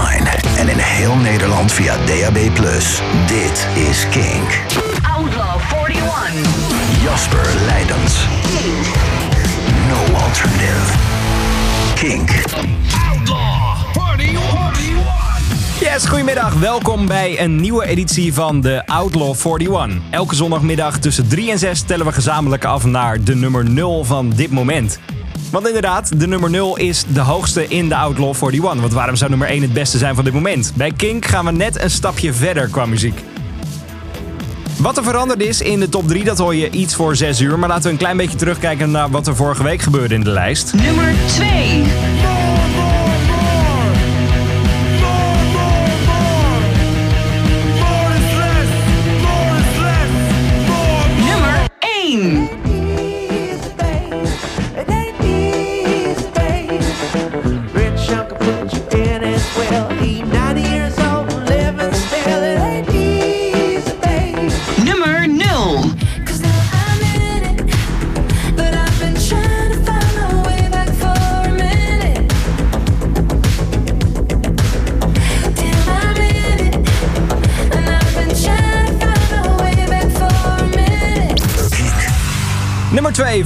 online en in heel Nederland via DAB+. Dit is Kink. Outlaw 41. Jasper Leidens. No alternative. Kink. Yes, goedemiddag. Welkom bij een nieuwe editie van de Outlaw 41. Elke zondagmiddag tussen 3 en 6 tellen we gezamenlijk af naar de nummer 0 van dit moment. Want inderdaad, de nummer 0 is de hoogste in de Outlaw 41. Want waarom zou nummer 1 het beste zijn van dit moment? Bij Kink gaan we net een stapje verder qua muziek. Wat er veranderd is in de top 3, dat hoor je iets voor 6 uur. Maar laten we een klein beetje terugkijken naar wat er vorige week gebeurde in de lijst. Nummer 2.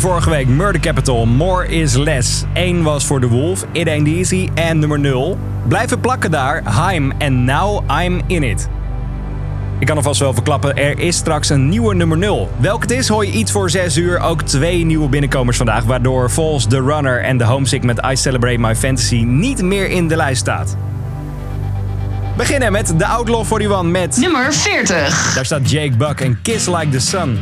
Vorige week, Murder Capital, More is Less. 1 was voor The Wolf, It Ain't Easy. En nummer 0, blijven plakken daar, Haim en Now I'm In It. Ik kan alvast wel verklappen, er is straks een nieuwe nummer 0. Welk het is, hoor je iets voor 6 uur. Ook twee nieuwe binnenkomers vandaag, waardoor Falls, The Runner en The Homesick met I Celebrate My Fantasy niet meer in de lijst staat. Beginnen met The Outlaw 41 met... Nummer 40. Daar staat Jake Buck en Kiss Like the Sun.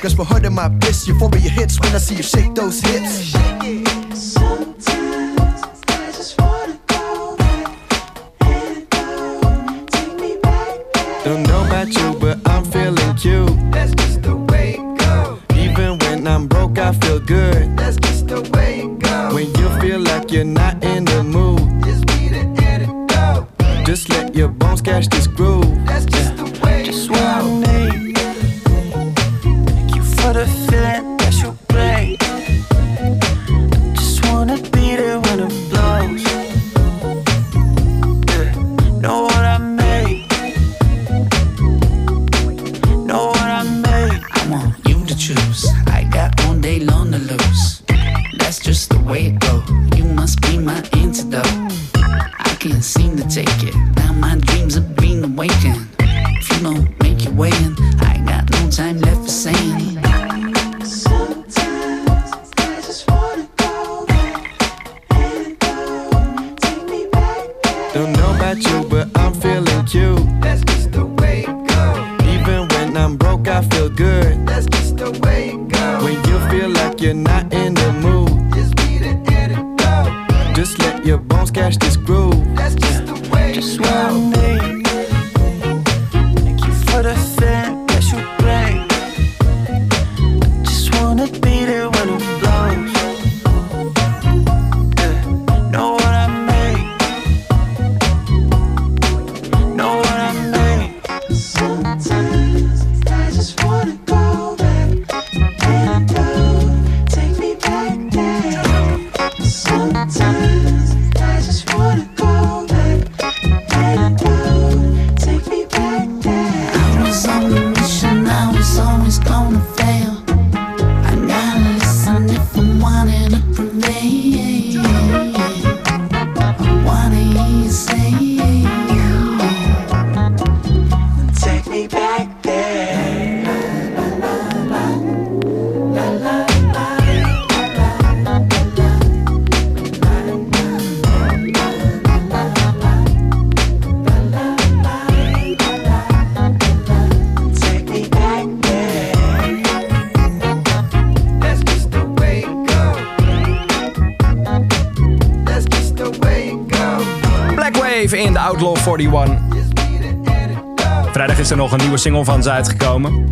Grasp my heart in my bliss. Euphoria hits when I see you shake those hips. Don't know about you, but I'm feeling cute. That's just the way it goes. Even when I'm broke, I feel good. That's just the way it goes. When you feel like you're not in the mood, just be the antidote. Just let your bones catch this groove. That's just single van ze uitgekomen.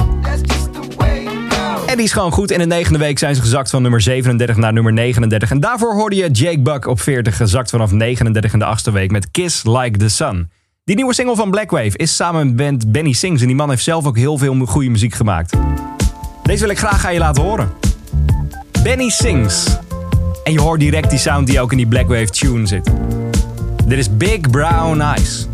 En die is gewoon goed. In de negende week zijn ze gezakt van nummer 37 naar nummer 39. En daarvoor hoorde je Jake Buck op 40, gezakt vanaf 39 in de achtste week met Kiss Like the Sun. Die nieuwe single van Blackwave is samen met Benny Sings. En die man heeft zelf ook heel veel goede muziek gemaakt. Deze wil ik graag aan je laten horen. Benny Sings. En je hoort direct die sound die ook in die Blackwave tune zit. Dit is Big Brown Eyes.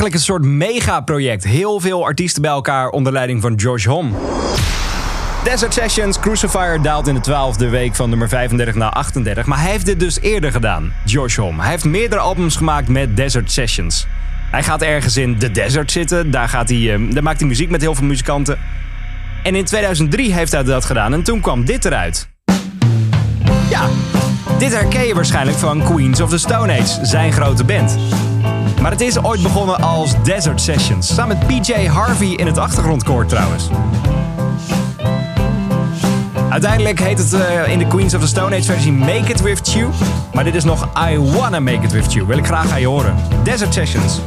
Eigenlijk een soort megaproject. Heel veel artiesten bij elkaar onder leiding van George Hom. Desert Sessions Crucifier daalt in de twaalfde week van nummer 35 naar 38. Maar hij heeft dit dus eerder gedaan, George Hom. Hij heeft meerdere albums gemaakt met Desert Sessions. Hij gaat ergens in de desert zitten. Daar, gaat hij, eh, daar maakt hij muziek met heel veel muzikanten. En in 2003 heeft hij dat gedaan. En toen kwam dit eruit. Ja, dit herken je waarschijnlijk van Queens of the Stone Age, zijn grote band. Maar het is ooit begonnen als Desert Sessions. Samen met PJ Harvey in het achtergrondkoor trouwens. Uiteindelijk heet het eh, in de Queens of the Stone Age versie Make It With You. Maar dit is nog I Wanna Make It With You. Wil ik graag aan je horen. Desert Sessions.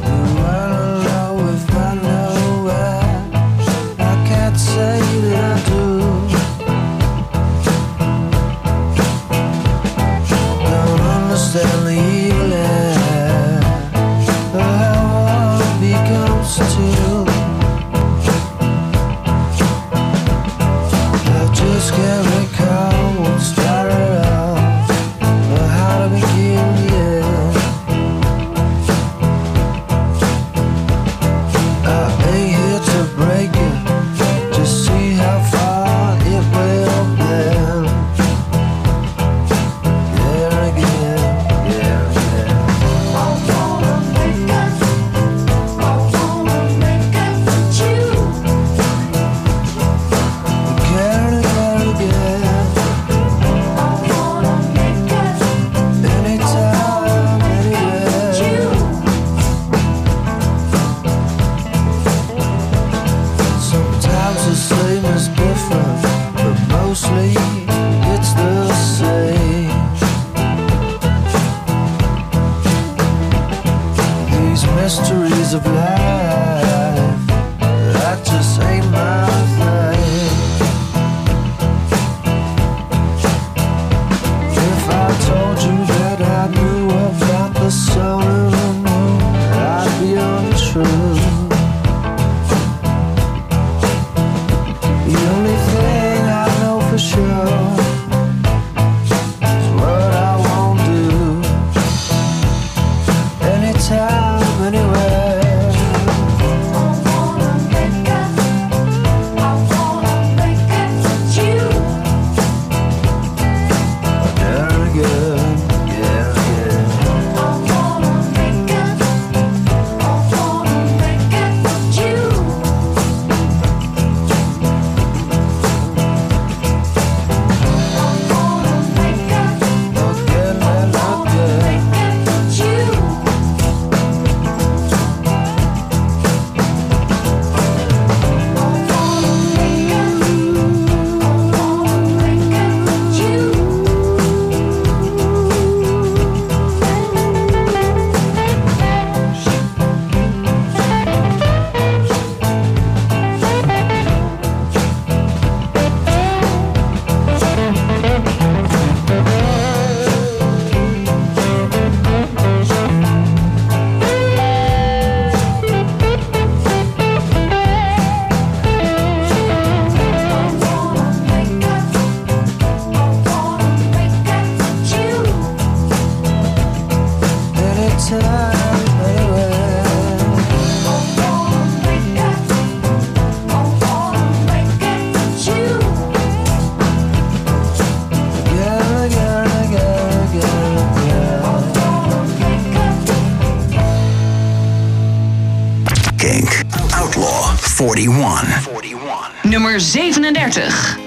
41. Nummer 37.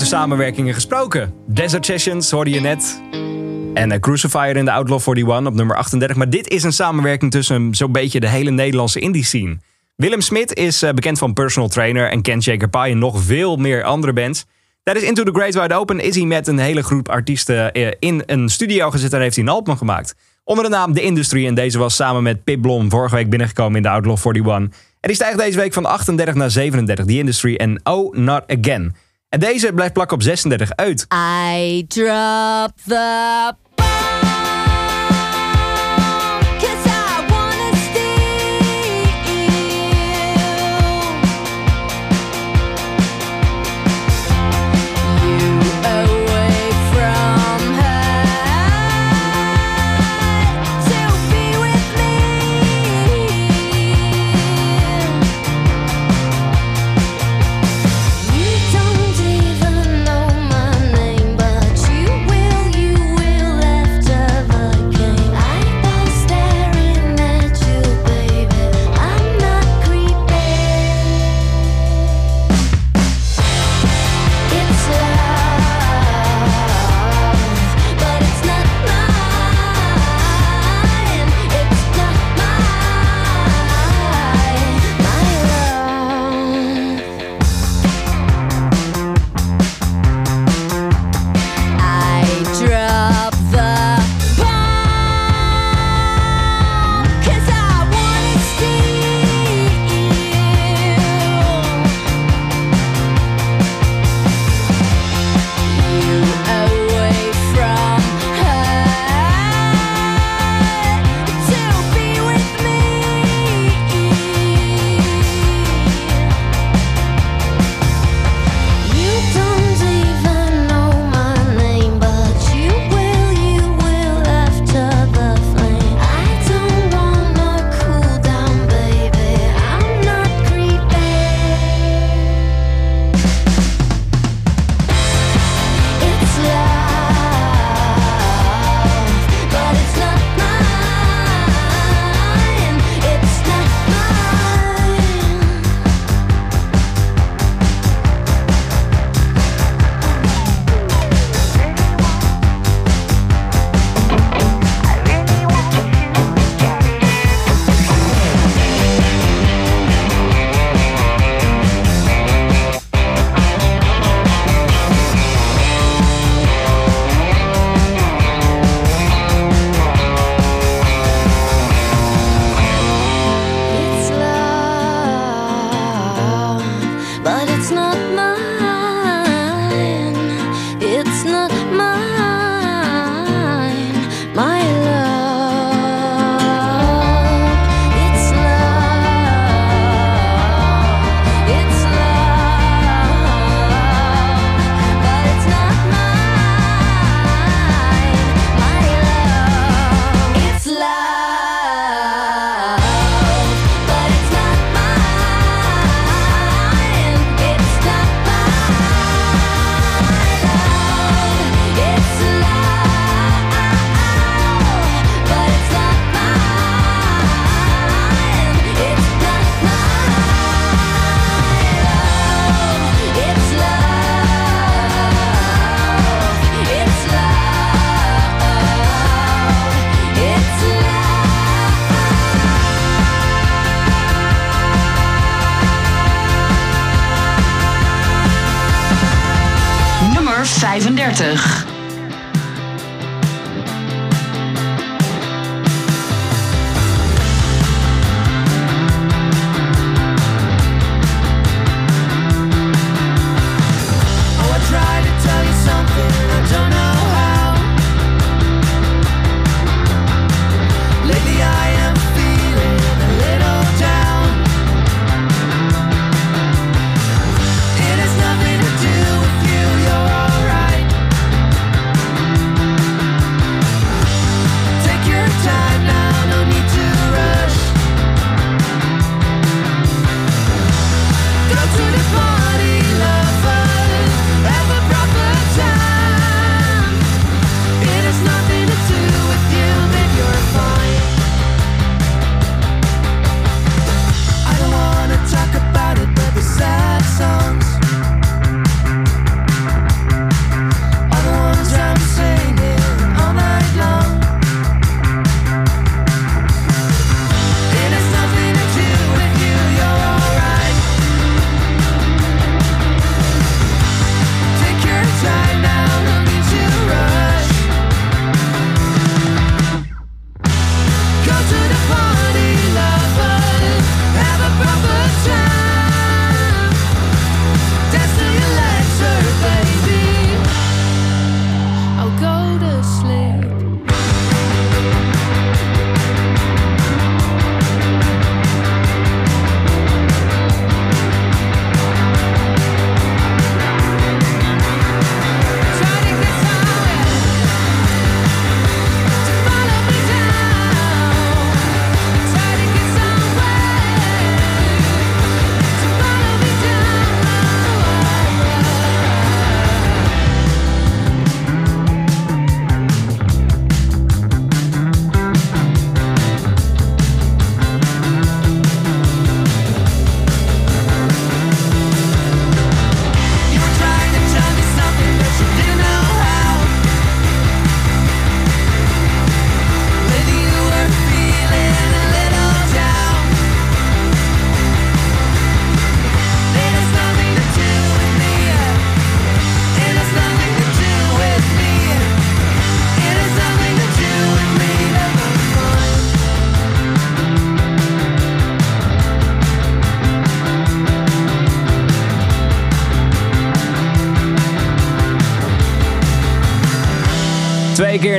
Grote samenwerkingen gesproken. Desert Sessions hoorde je net. En eh, Crucifier in de Outlaw 41 op nummer 38. Maar dit is een samenwerking tussen zo'n beetje de hele Nederlandse indie scene. Willem Smit is eh, bekend van Personal Trainer en Ken Shaker Pie en nog veel meer andere bands. Tijdens Into the Great Wide Open is hij met een hele groep artiesten eh, in een studio gezet en heeft hij een album gemaakt. Onder de naam The Industry en deze was samen met Pip Blom vorige week binnengekomen in de Outlaw 41. En die stijgt deze week van 38 naar 37, The Industry en Oh Not Again. En deze blijft plakken op 36 uit. I drop the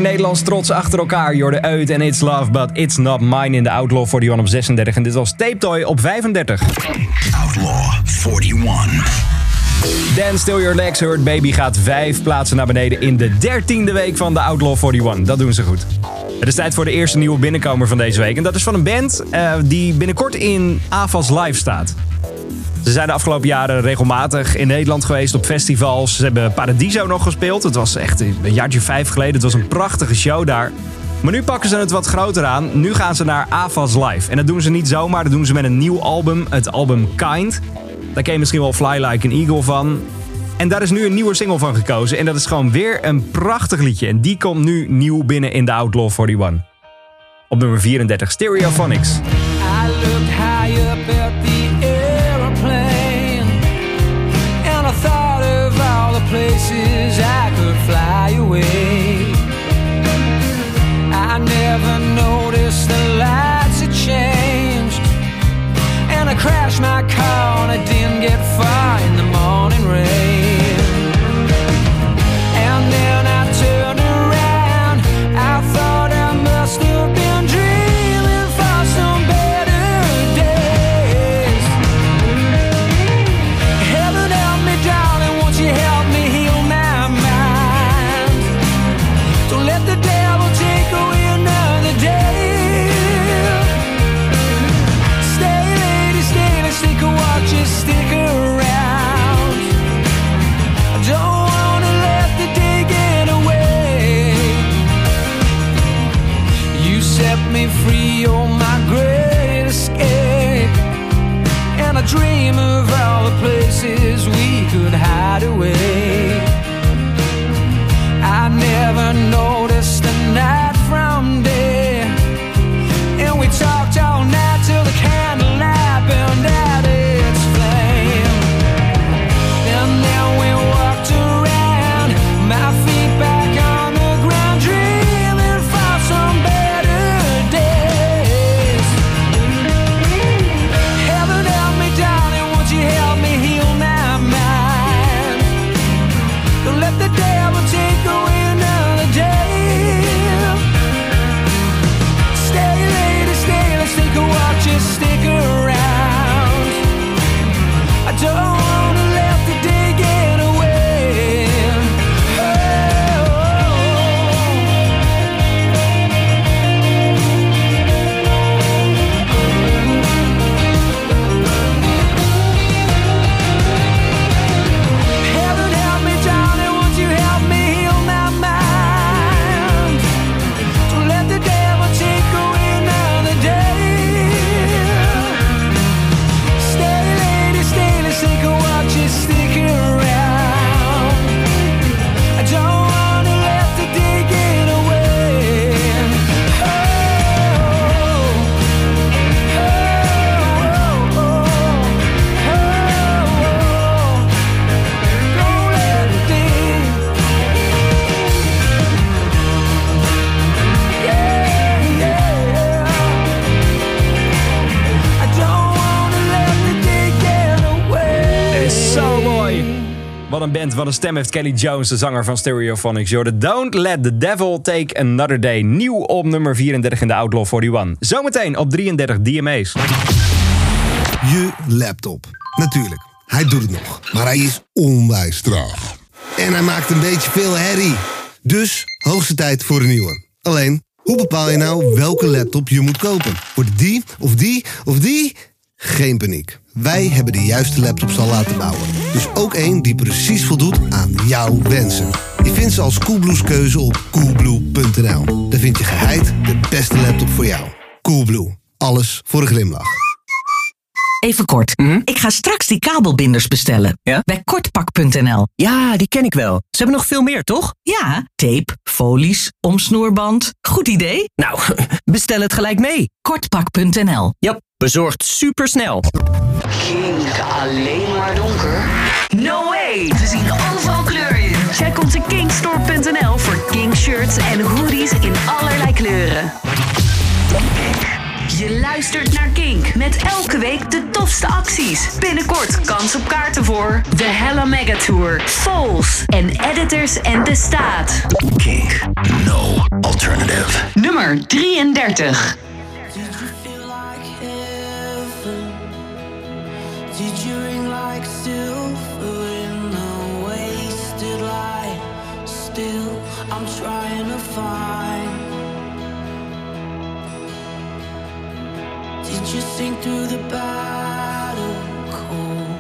Nederlands trots achter elkaar. Jorde Uit en It's Love, but It's Not Mine in de Outlaw 41 op 36. En dit was Tape Toy op 35. Outlaw 41. Dan Still Your Legs Hurt Baby gaat vijf plaatsen naar beneden in de dertiende week van de Outlaw 41. Dat doen ze goed. Het is tijd voor de eerste nieuwe binnenkomer van deze week. En dat is van een band eh, die binnenkort in AFAS Live staat. Ze zijn de afgelopen jaren regelmatig in Nederland geweest op festivals. Ze hebben Paradiso nog gespeeld. Het was echt een jaartje vijf geleden. Het was een prachtige show daar. Maar nu pakken ze het wat groter aan. Nu gaan ze naar AFAS Live. En dat doen ze niet zomaar. Dat doen ze met een nieuw album. Het album Kind. Daar ken je misschien wel Fly Like an Eagle van. En daar is nu een nieuwe single van gekozen. En dat is gewoon weer een prachtig liedje. En die komt nu nieuw binnen in de Outlaw 41. Op nummer 34, Stereophonics. I places I could fly away. I never noticed the lights had changed. And I crashed my car and I didn't get far in the Wat een band, wat een stem heeft Kelly Jones, de zanger van Stereophonics. Jorde Don't Let the Devil Take Another Day. Nieuw op nummer 34 in de Outlaw 41. Zometeen op 33 DMA's. Je laptop. Natuurlijk, hij doet het nog. Maar hij is onwijs traag. En hij maakt een beetje veel herrie. Dus hoogste tijd voor een nieuwe. Alleen, hoe bepaal je nou welke laptop je moet kopen? Wordt die of die of die? Geen paniek. Wij hebben de juiste laptops al laten bouwen. Dus ook één die precies voldoet aan jouw wensen. Je vindt ze als Coolblues keuze op coolblue.nl. Daar vind je geheid de beste laptop voor jou. Coolblue. Alles voor een glimlach. Even kort. Ik ga straks die kabelbinders bestellen. Bij kortpak.nl. Ja, die ken ik wel. Ze hebben nog veel meer, toch? Ja, tape, folies, omsnoerband. Goed idee. Nou, bestel het gelijk mee. Kortpak.nl. Ja, bezorgt supersnel. Kink alleen maar donker? No way! We zien overal kleuren. Check onze kinkstore.nl voor kink shirts en hoodies in allerlei kleuren. Je luistert naar Kink met elke week de tofste acties. Binnenkort kans op kaarten voor de Hella Mega Tour, Souls en Editors en de Staat. Kink, no alternative. Nummer 33. you through the battle cold?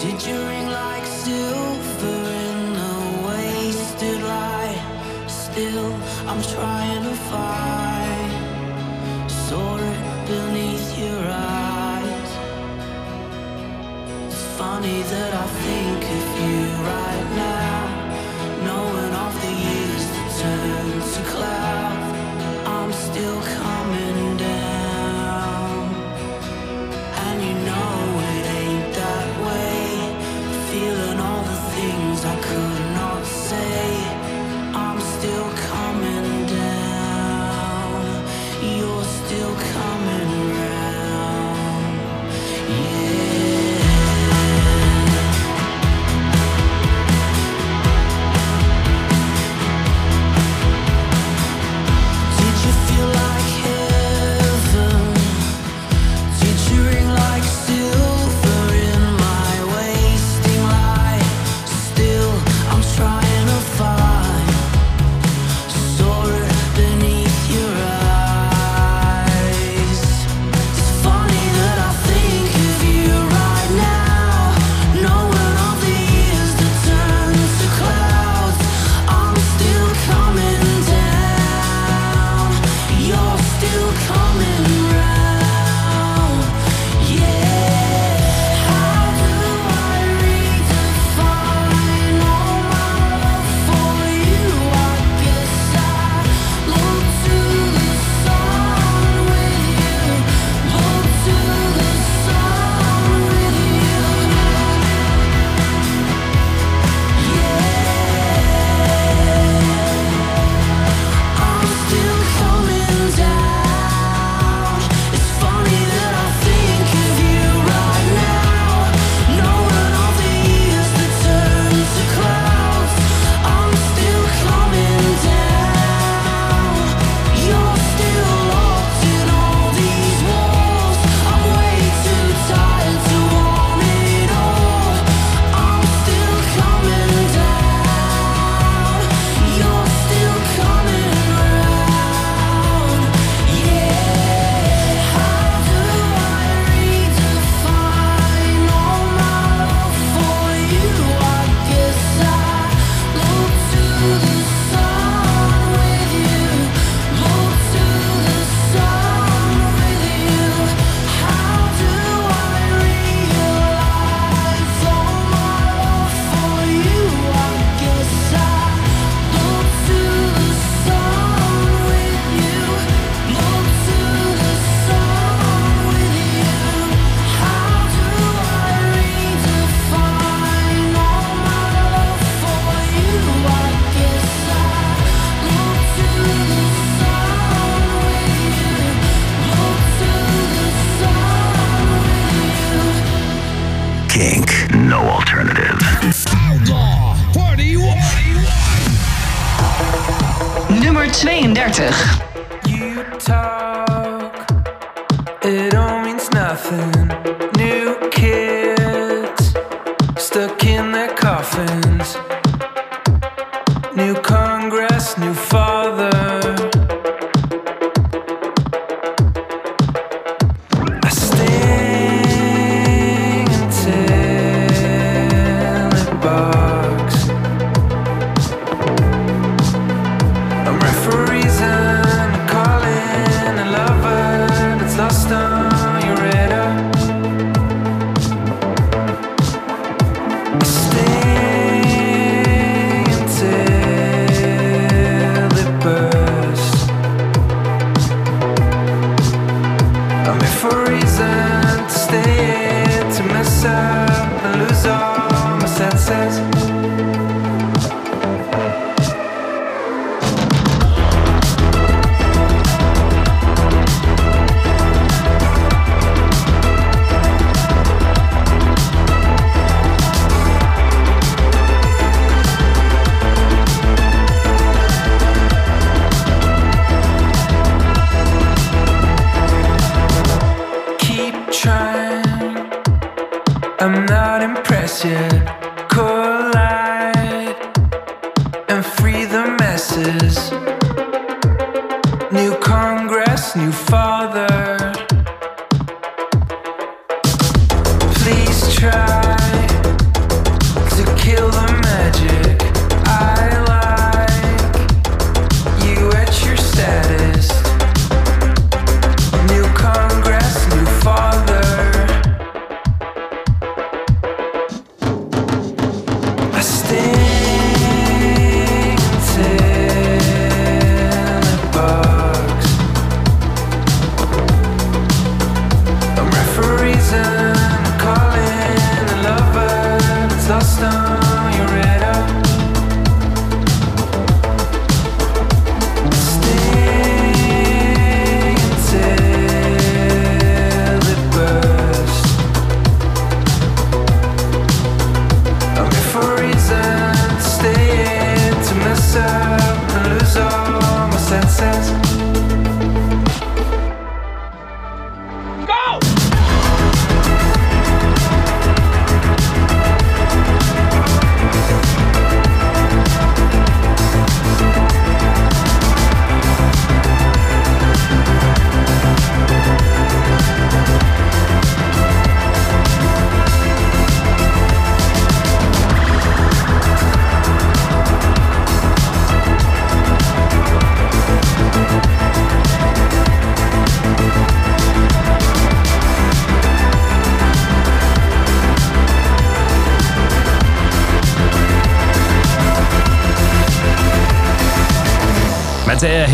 Did you ring like silver in a wasted light? Still, I'm trying to find sword beneath your eyes. It's funny that I think. reason to stay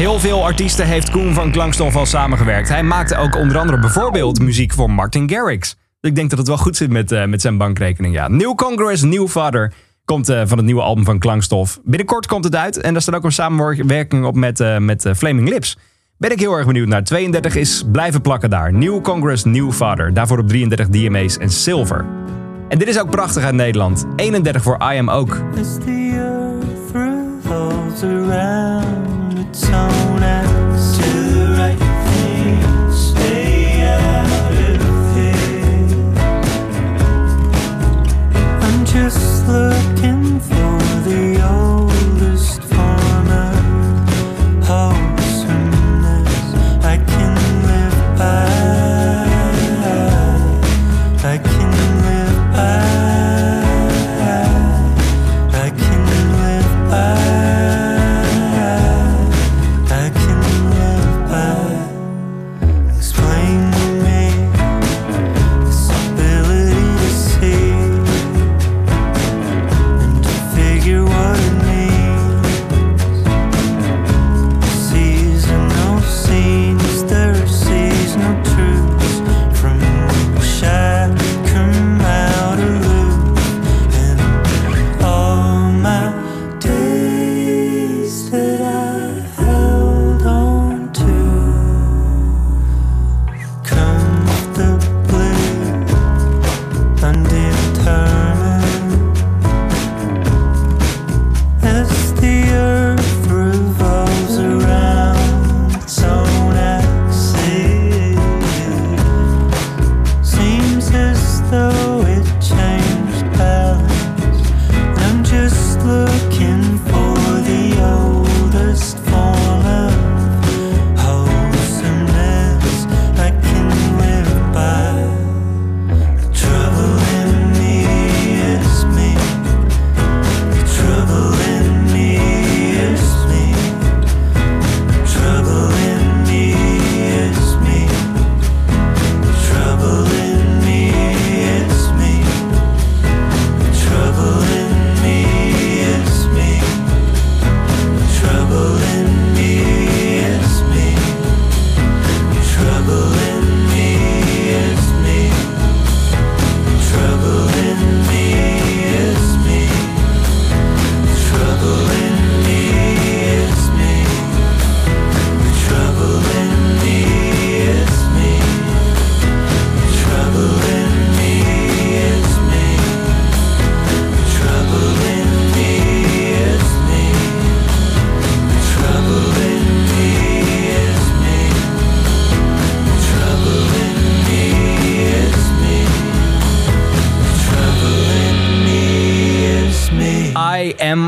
heel veel artiesten heeft Koen van Klangstof al samengewerkt. Hij maakte ook onder andere bijvoorbeeld muziek voor Martin Garrix. Dus ik denk dat het wel goed zit met, eh, met zijn bankrekening. Ja. New Congress, New Father komt eh, van het nieuwe album van Klangstof. Binnenkort komt het uit en daar staat ook een samenwerking op met, eh, met Flaming Lips. Ben ik heel erg benieuwd naar. 32 is blijven plakken daar. New Congress, New Father. Daarvoor op 33 DMA's en Silver. En dit is ook prachtig uit Nederland. 31 voor I Am ook. Around.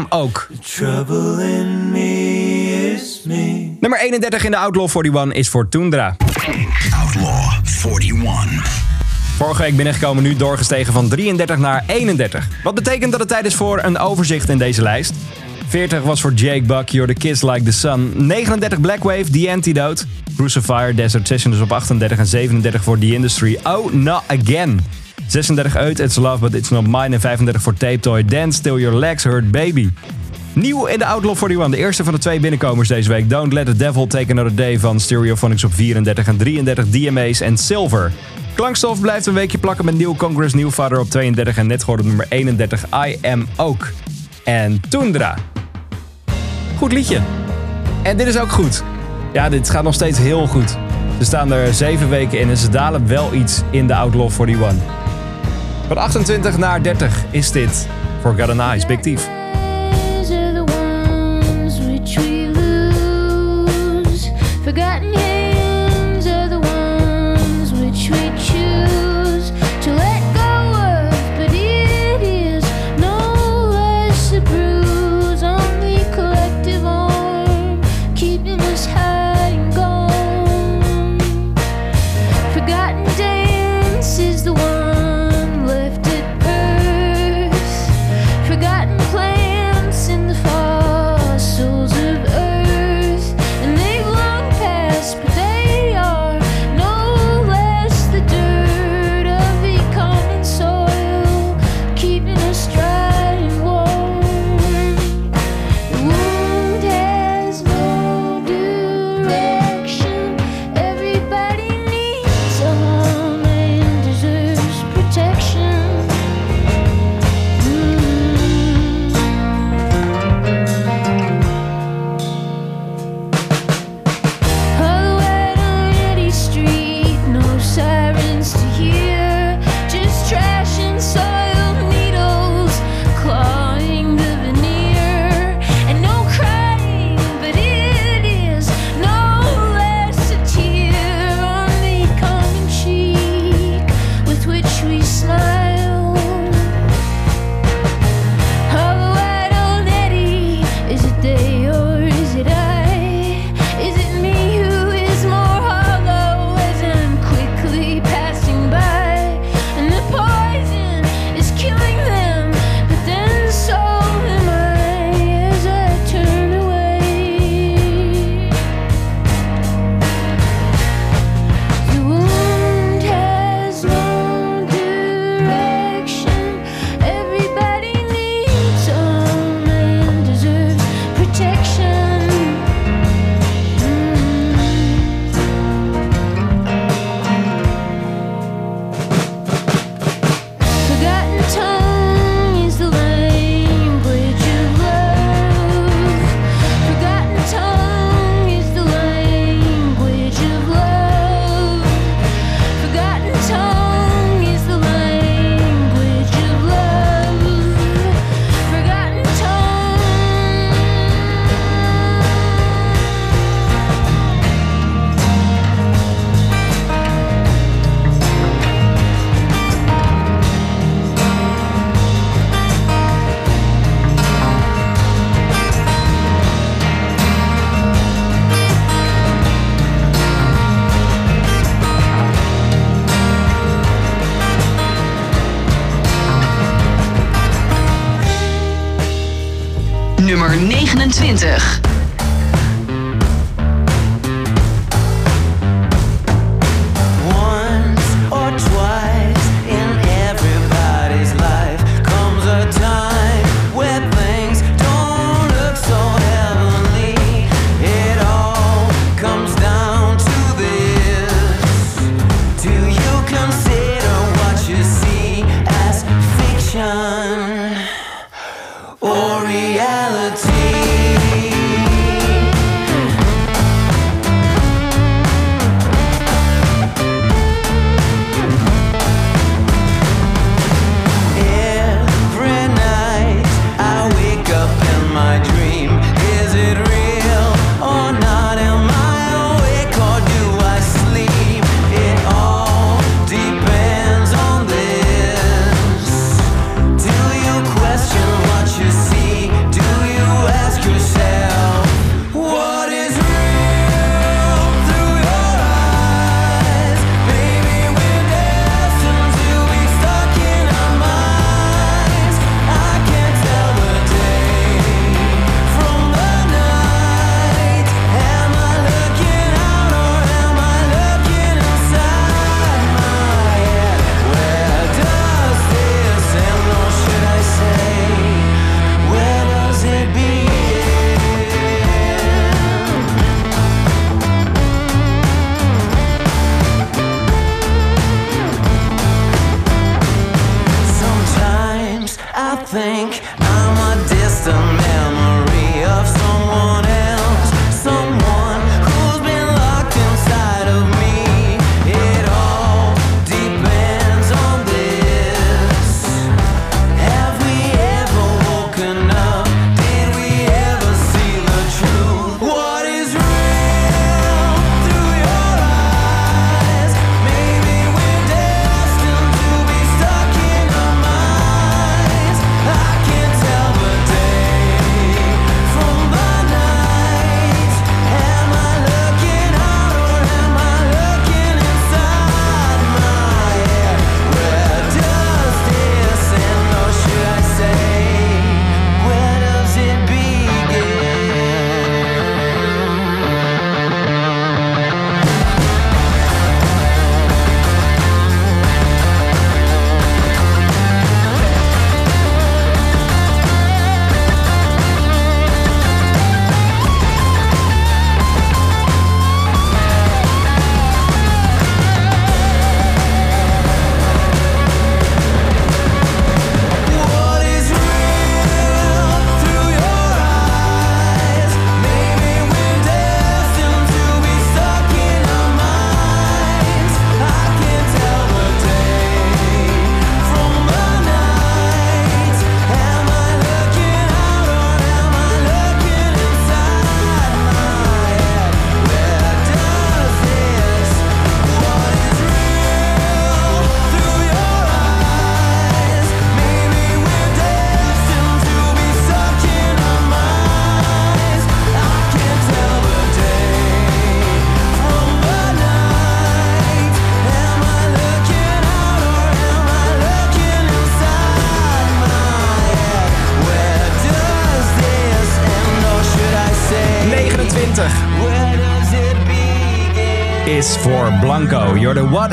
ook. ook. In me is me. Nummer 31 in de Outlaw 41 is voor Tundra. Outlaw 41. Vorige week binnengekomen, nu doorgestegen van 33 naar 31. Wat betekent dat het tijd is voor een overzicht in deze lijst? 40 was voor Jake Buck, You're the Kids Like the Sun. 39 Blackwave, The Antidote. Crucifier, Desert Sessions op 38 en 37 voor The Industry. Oh, not again. 36 uit, It's Love But It's Not Mine. En 35 voor Tape Toy, Dance Till Your Legs Hurt Baby. Nieuw in de Outlaw 41, de eerste van de twee binnenkomers deze week. Don't Let the Devil Take Another Day van Stereophonics op 34 en 33 DMA's en Silver. Klankstof blijft een weekje plakken met nieuw Congress New Father op 32 en net geworden nummer 31 I Am Ook. En Tundra. Goed liedje. En dit is ook goed. Ja, dit gaat nog steeds heel goed. Ze staan er 7 weken in en ze dalen wel iets in de Outlaw 41. Van 28 naar 30 is dit voor and Eyes, Big Thief.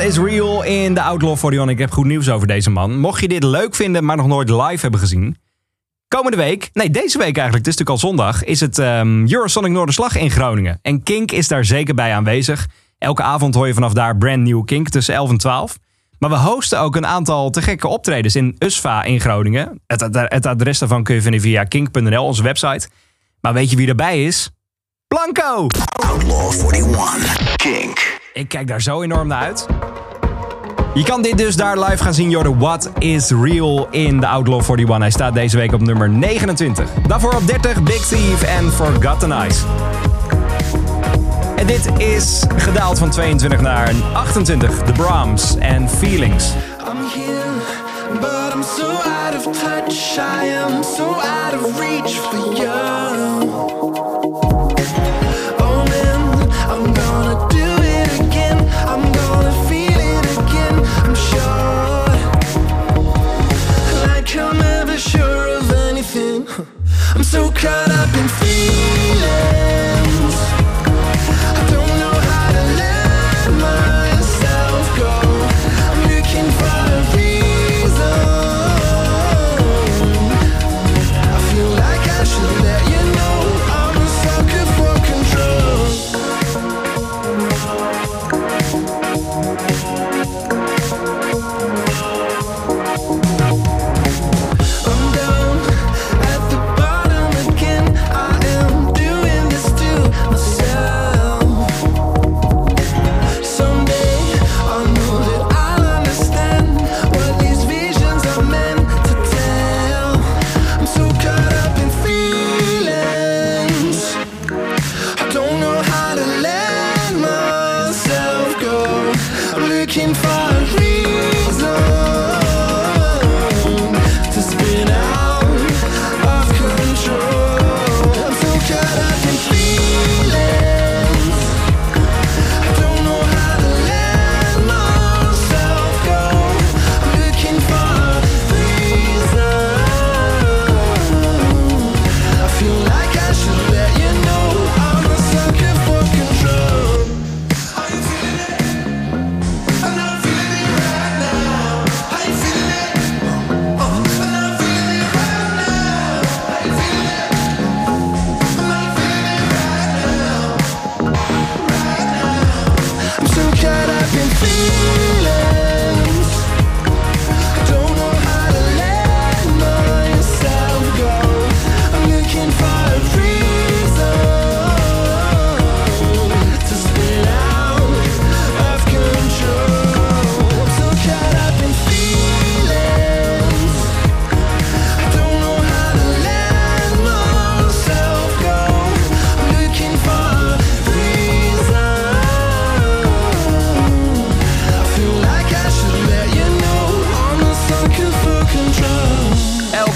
Is Real in de Outlaw 41. Ik heb goed nieuws over deze man. Mocht je dit leuk vinden, maar nog nooit live hebben gezien... Komende week, nee deze week eigenlijk, het is natuurlijk al zondag... is het ehm, Eurosonic Noorderslag in Groningen. En Kink is daar zeker bij aanwezig. Elke avond hoor je vanaf daar brand new Kink tussen 11 en 12. Maar we hosten ook een aantal te gekke optredens in USFA in Groningen. Het, het, het adres daarvan kun je vinden via kink.nl, onze website. Maar weet je wie erbij is? Blanco! Outlaw 41. Kink. Ik kijk daar zo enorm naar uit. Je kan dit dus daar live gaan zien, Jordan. What is real in de Outlaw 41? Hij staat deze week op nummer 29. Daarvoor op 30 Big Thief en Forgotten Eyes. En dit is gedaald van 22 naar een 28. The Brahms en Feelings. I'm here, but I'm so out of touch. I am so out of reach for you.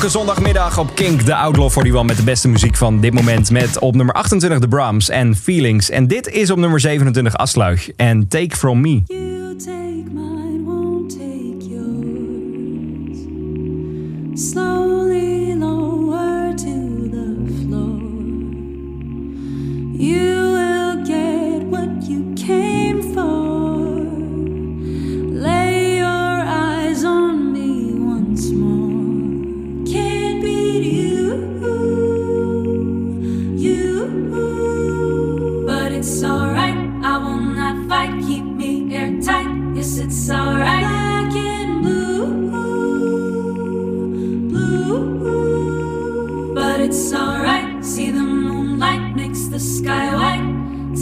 Zondagmiddag op Kink, de Outlaw 41 met de beste muziek van dit moment. Met op nummer 28 The Brahms en Feelings. En dit is op nummer 27 Asluig en Take From Me.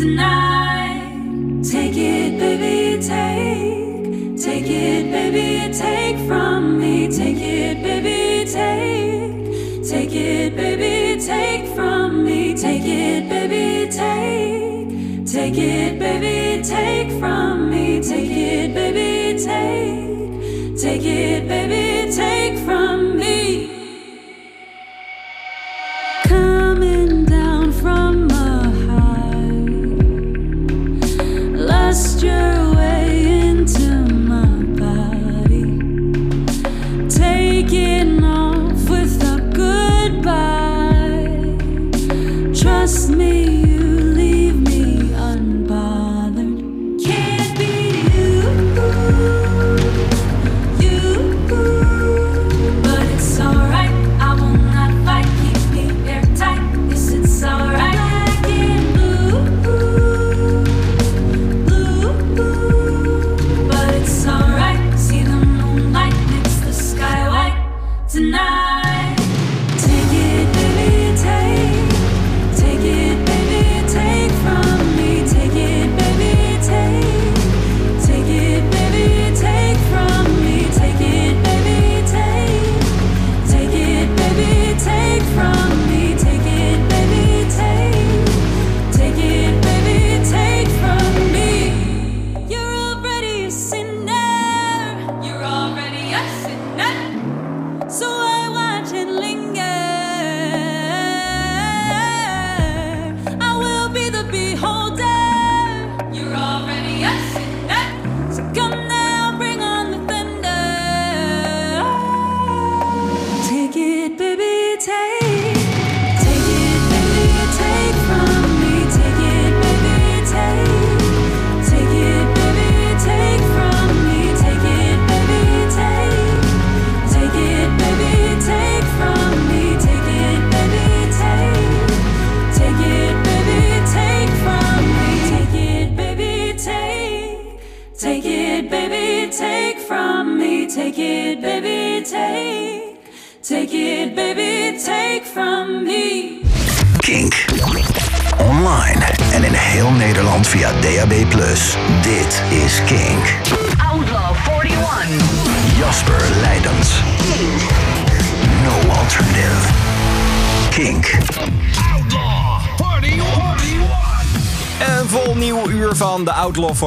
Tonight. Take it, baby, take. Take it, baby, take from me. Take it, baby, take. Take it, baby, take from me. Take it, baby, take. Take it, baby, take from me. Take it, baby, take. Take it, baby,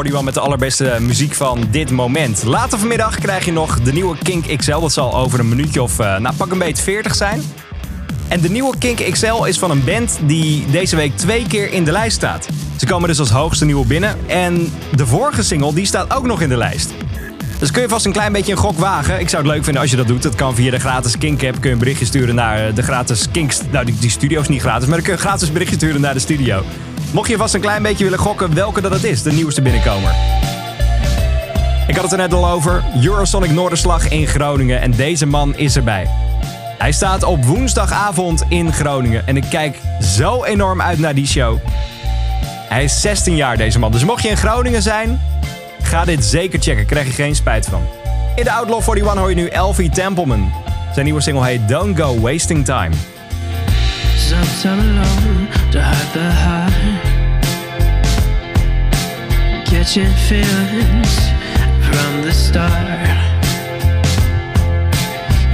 Outlaw 41 met de allerbeste muziek van dit moment. Later vanmiddag krijg je nog de nieuwe Kink XL. Dat zal over een minuutje of, eh, nou pak een beetje 40 zijn. En de nieuwe Kink XL is van een band die deze week twee keer in de lijst staat. Ze komen dus als hoogste nieuwe binnen. En de vorige single die staat ook nog in de lijst. Dus kun je vast een klein beetje een gok wagen. Ik zou het leuk vinden als je dat doet. Dat kan via de gratis Kink app. Kun je een berichtje sturen naar de gratis Kink... Nou, die, studio is niet gratis, maar dan kun je gratis berichtje sturen naar de studio. Mocht je vast een klein beetje willen gokken welke dat het is, de nieuwste binnenkomer. Ik had het er net al over. Eurosonic Noorderslag in Groningen. En deze man is erbij. Hij staat op woensdagavond in Groningen. En ik kijk zo enorm uit naar die show. Hij is 16 jaar, deze man. Dus mocht je in Groningen zijn, ga dit zeker checken. Krijg je geen spijt van. In de Outlaw 41 hoor je nu Elfie Templeman. Zijn nieuwe single heet Don't Go Wasting Time. Sometime alone to hide the high. Catching feelings from the start.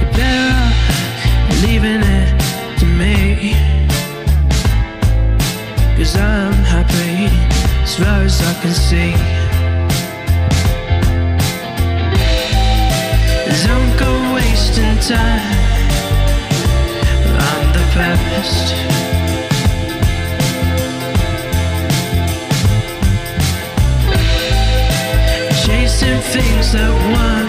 You're better off leaving it to me. Cause I'm happy as far as I can see. Don't go wasting time Chasing things that weren't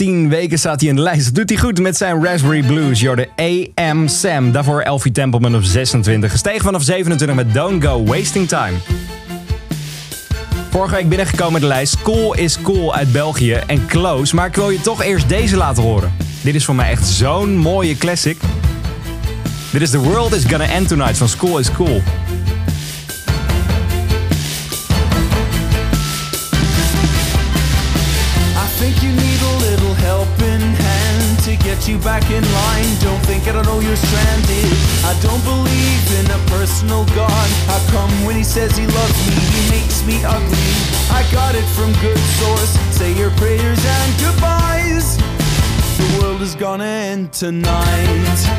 10 weken staat hij in de lijst. Doet hij goed met zijn Raspberry Blues. Jorde AM Sam. Daarvoor Elfie Templeman op 26. Gestegen vanaf 27 met Don't Go Wasting Time. Vorige week binnengekomen in de lijst Cool is Cool uit België en Close. Maar ik wil je toch eerst deze laten horen. Dit is voor mij echt zo'n mooie classic. Dit is The World Is Gonna End Tonight van School is Cool. Get you back in line. Don't think I don't know you're stranded. I don't believe in a personal God. How come when he says he loves me, he makes me ugly? I got it from good source. Say your prayers and goodbyes. The world is gonna end tonight.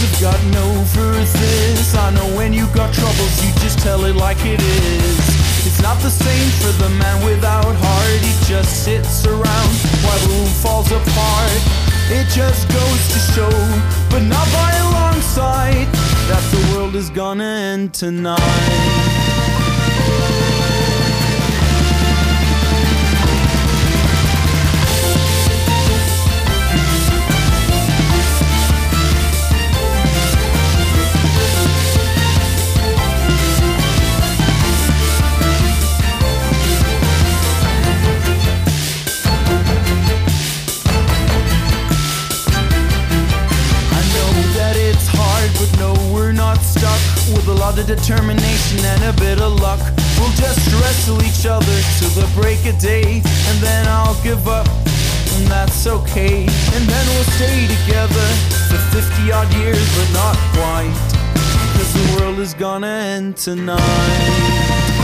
Have gotten over this. I know when you got troubles, you just tell it like it is. It's not the same for the man without heart. He just sits around while the room falls apart. It just goes to show, but not by a long sight, that the world is gonna end tonight. Of determination and a bit of luck, we'll just wrestle each other till the break of day, and then I'll give up, and that's okay. And then we'll stay together for 50 odd years, but not quite, cause the world is gonna end tonight.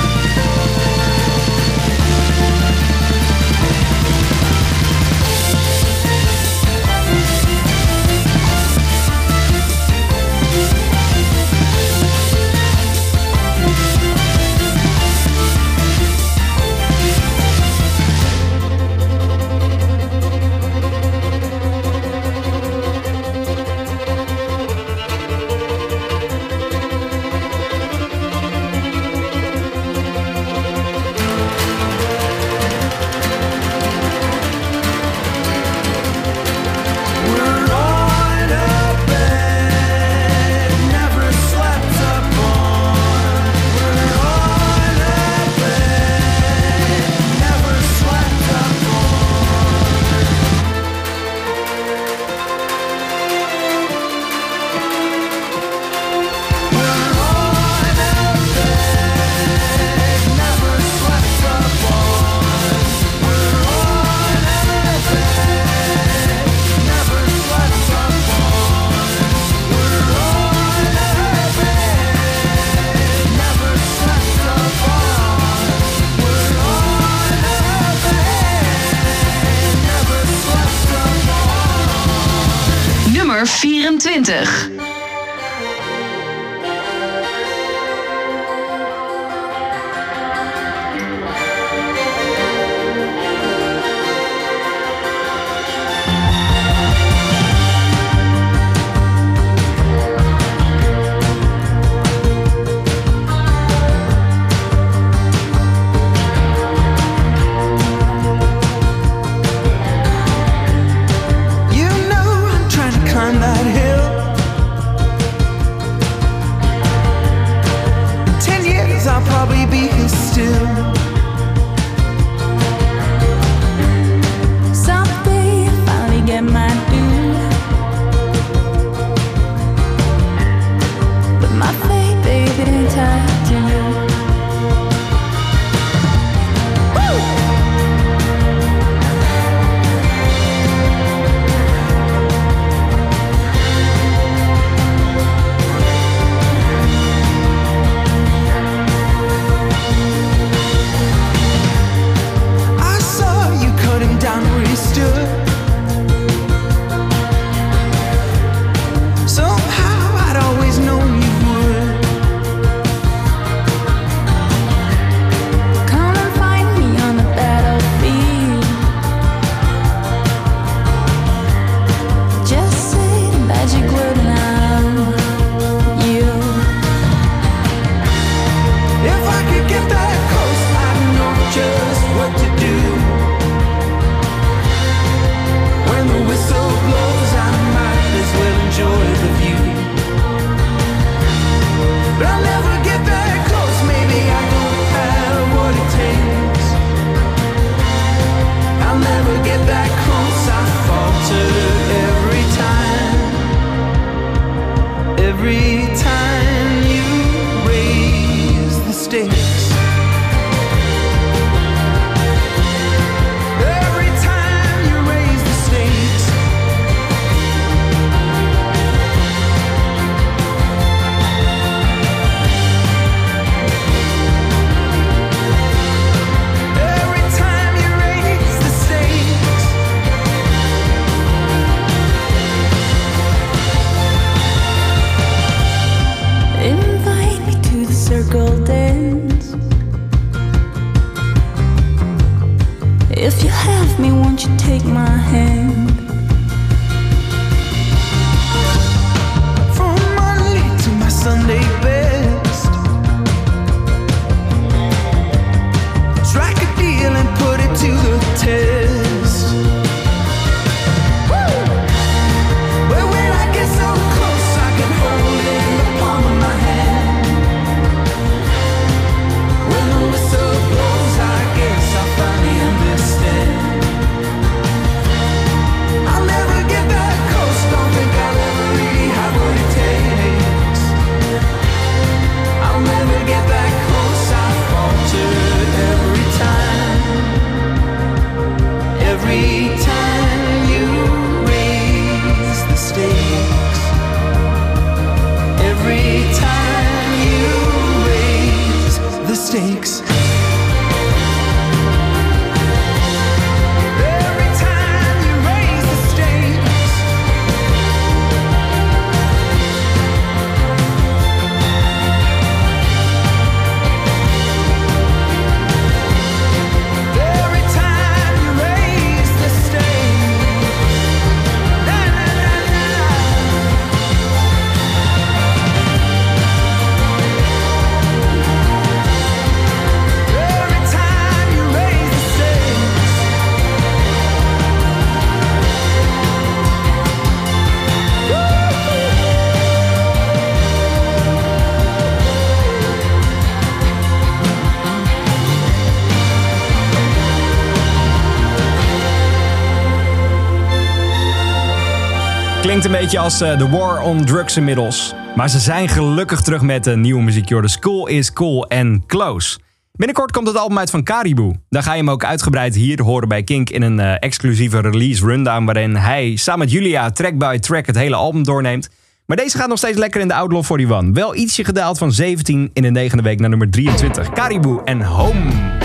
Klinkt een beetje als eh, de War on Drugs inmiddels. Maar ze zijn gelukkig terug met een nieuwe muziek. Joh. De School is Cool and Close. Binnenkort komt het album uit van Caribou. Daar ga je hem ook uitgebreid hier horen bij Kink in een eh, exclusieve release rundown... waarin hij samen met Julia track by track het hele album doorneemt. Maar deze gaat nog steeds lekker in de Outlaw 41. Wel ietsje gedaald van 17 in de negende week naar nummer 23. Caribou en Home.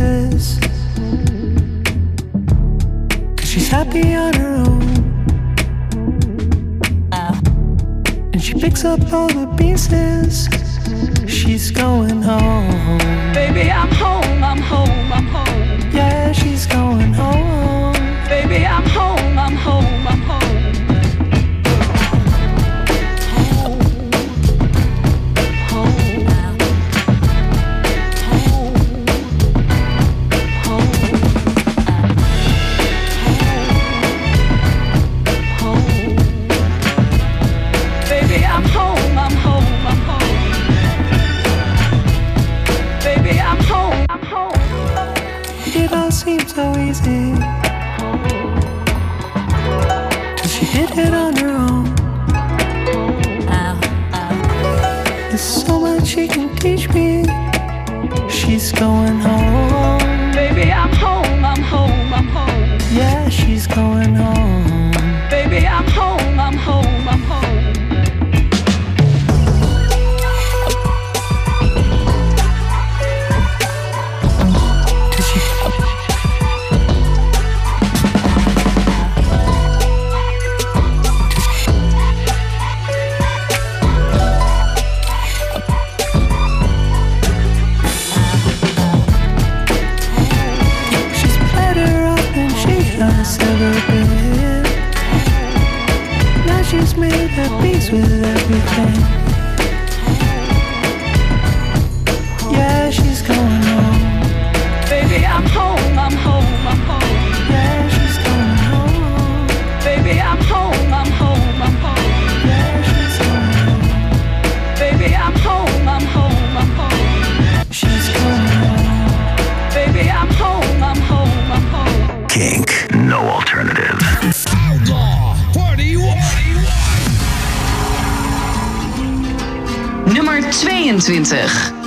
Cause she's happy on her own. And she picks up all the pieces. no alternative. Outlaw 41. Nummer 22.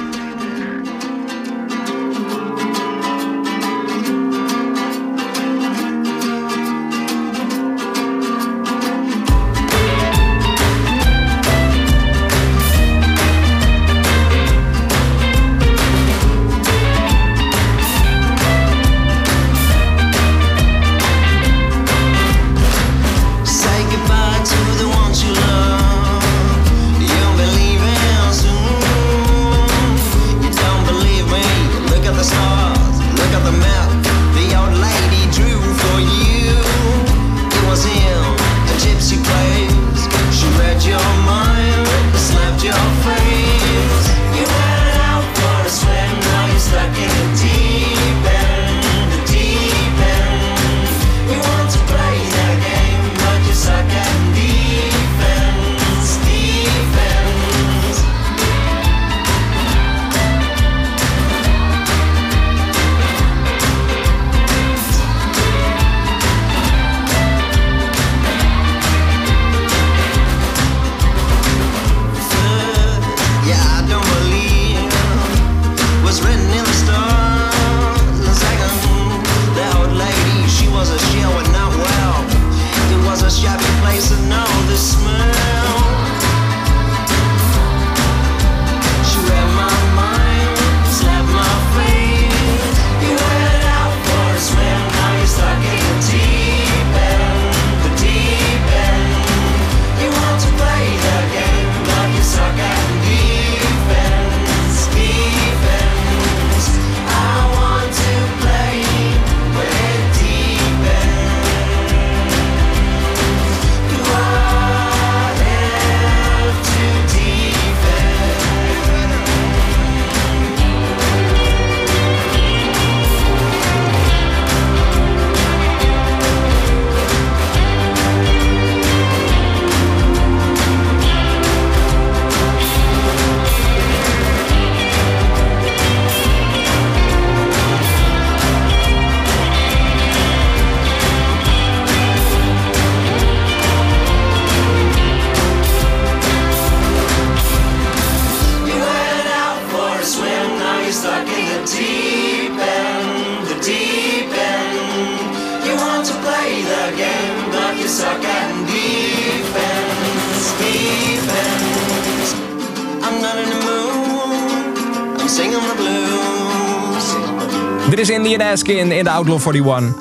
In de Outlaw 41.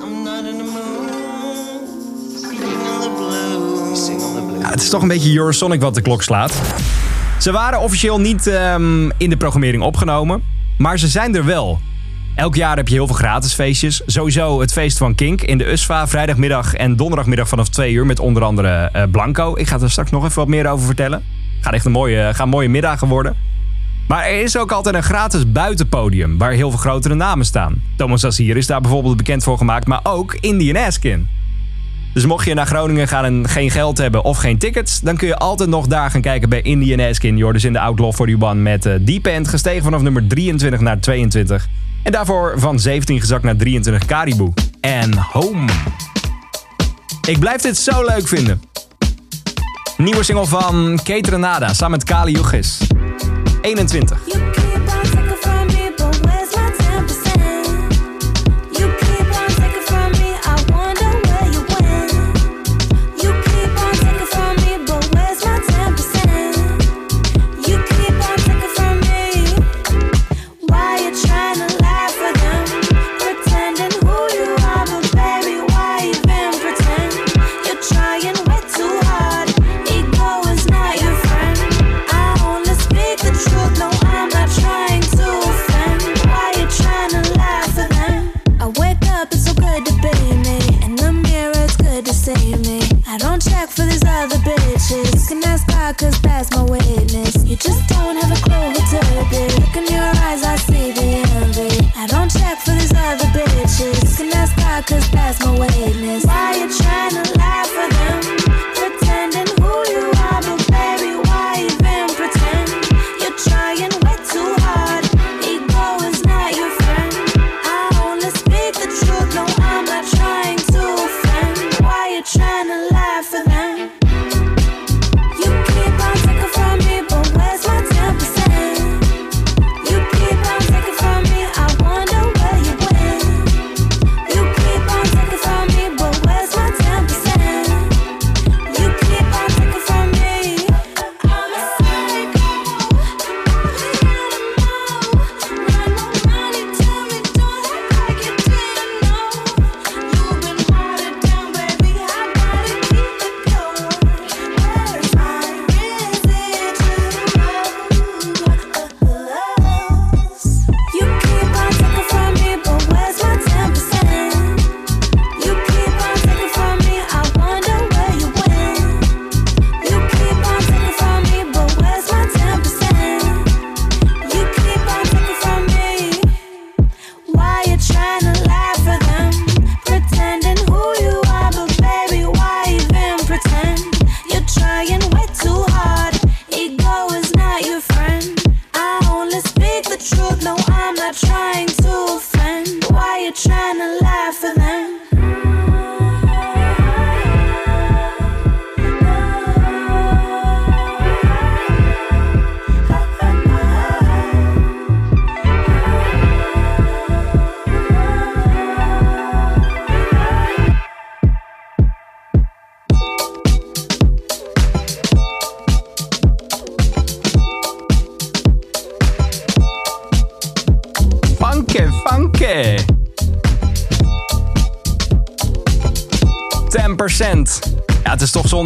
Ja, het is toch een beetje Eurosonic wat de klok slaat. Ze waren officieel niet ehm, in de programmering opgenomen, maar ze zijn er wel. Elk jaar heb je heel veel gratis feestjes. Sowieso het feest van Kink in de USFA, vrijdagmiddag en donderdagmiddag vanaf 2 uur met onder andere eh, Blanco. Ik ga er straks nog even wat meer over vertellen. Gaat echt een mooie, gaan mooie middagen worden. Maar er is ook altijd een gratis buitenpodium waar heel veel grotere namen staan. Thomas Azier is daar bijvoorbeeld bekend voor gemaakt, maar ook Indian Askin. Dus mocht je naar Groningen gaan en geen geld hebben of geen tickets, dan kun je altijd nog daar gaan kijken bij Indian Askin. Dus in de Outlaw 41 met uh, Deep End gestegen vanaf nummer 23 naar 22. En daarvoor van 17 gezakt naar 23 Caribou. En Home. Ik blijf dit zo leuk vinden. Nieuwe single van Kate Renada samen met Kali Uchis. 21.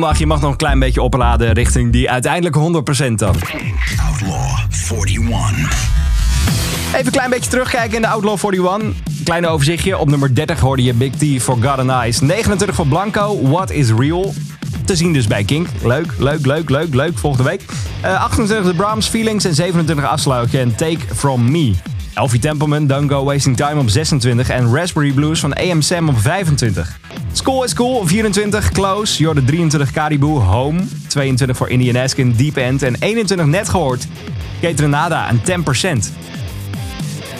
Zondag. Je mag nog een klein beetje opladen richting die uiteindelijk 100% dan. Outlaw 41. Even een klein beetje terugkijken in de Outlaw 41. Kleine overzichtje. Op nummer 30 hoorde je Big T Forgotten Eyes. 29 voor Blanco, What is Real. Te zien dus bij Kink. Leuk, leuk, leuk, leuk, leuk. Volgende week. Eh, 28 de Brahms Feelings en 27 Afsluitje en Take From Me. Elfie Templeman, Don't Go Wasting Time op 26 en Raspberry Blues van AM Sam op 25. School is Cool 24, Close, Jordan 23 Caribou, Home. 22 voor Indian Askin, Deep End en 21 net gehoord. Kate Renada en 10%.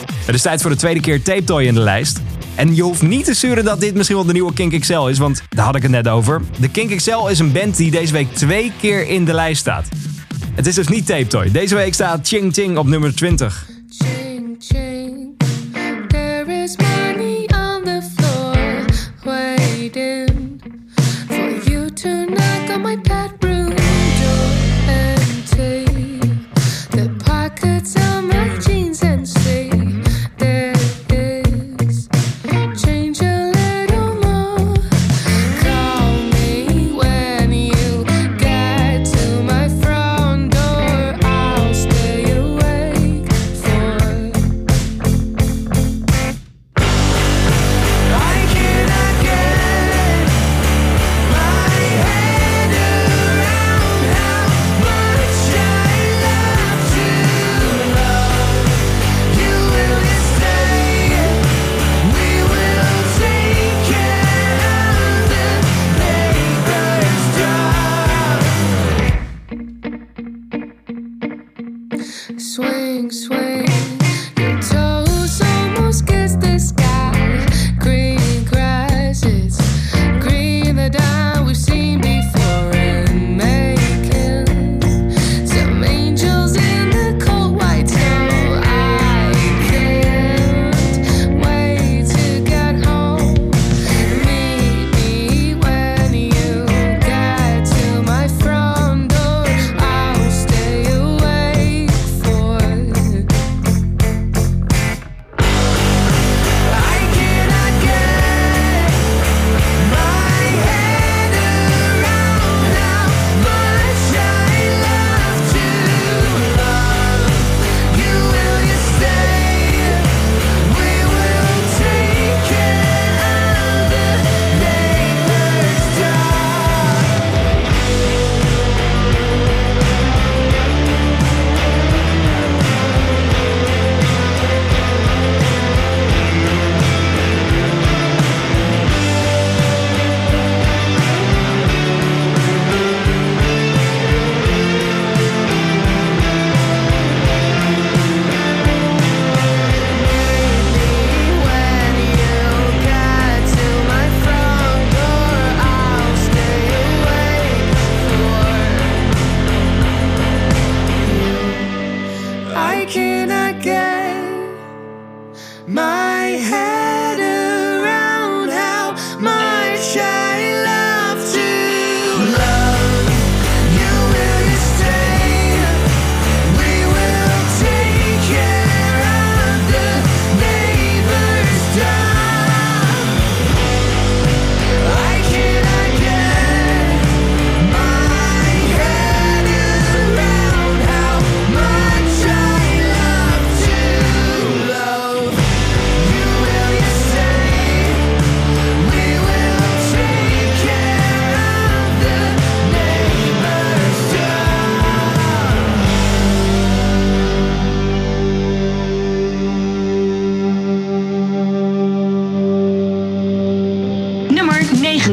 Het is tijd voor de tweede keer Tape Toy in de lijst. En je hoeft niet te sturen dat dit misschien wel de nieuwe Kink XL is, want daar had ik het net over. De Kink XL is een band die deze week twee keer in de lijst staat. Het is dus niet Tape Toy. Deze week staat Ching Ching op nummer 20.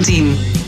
Team.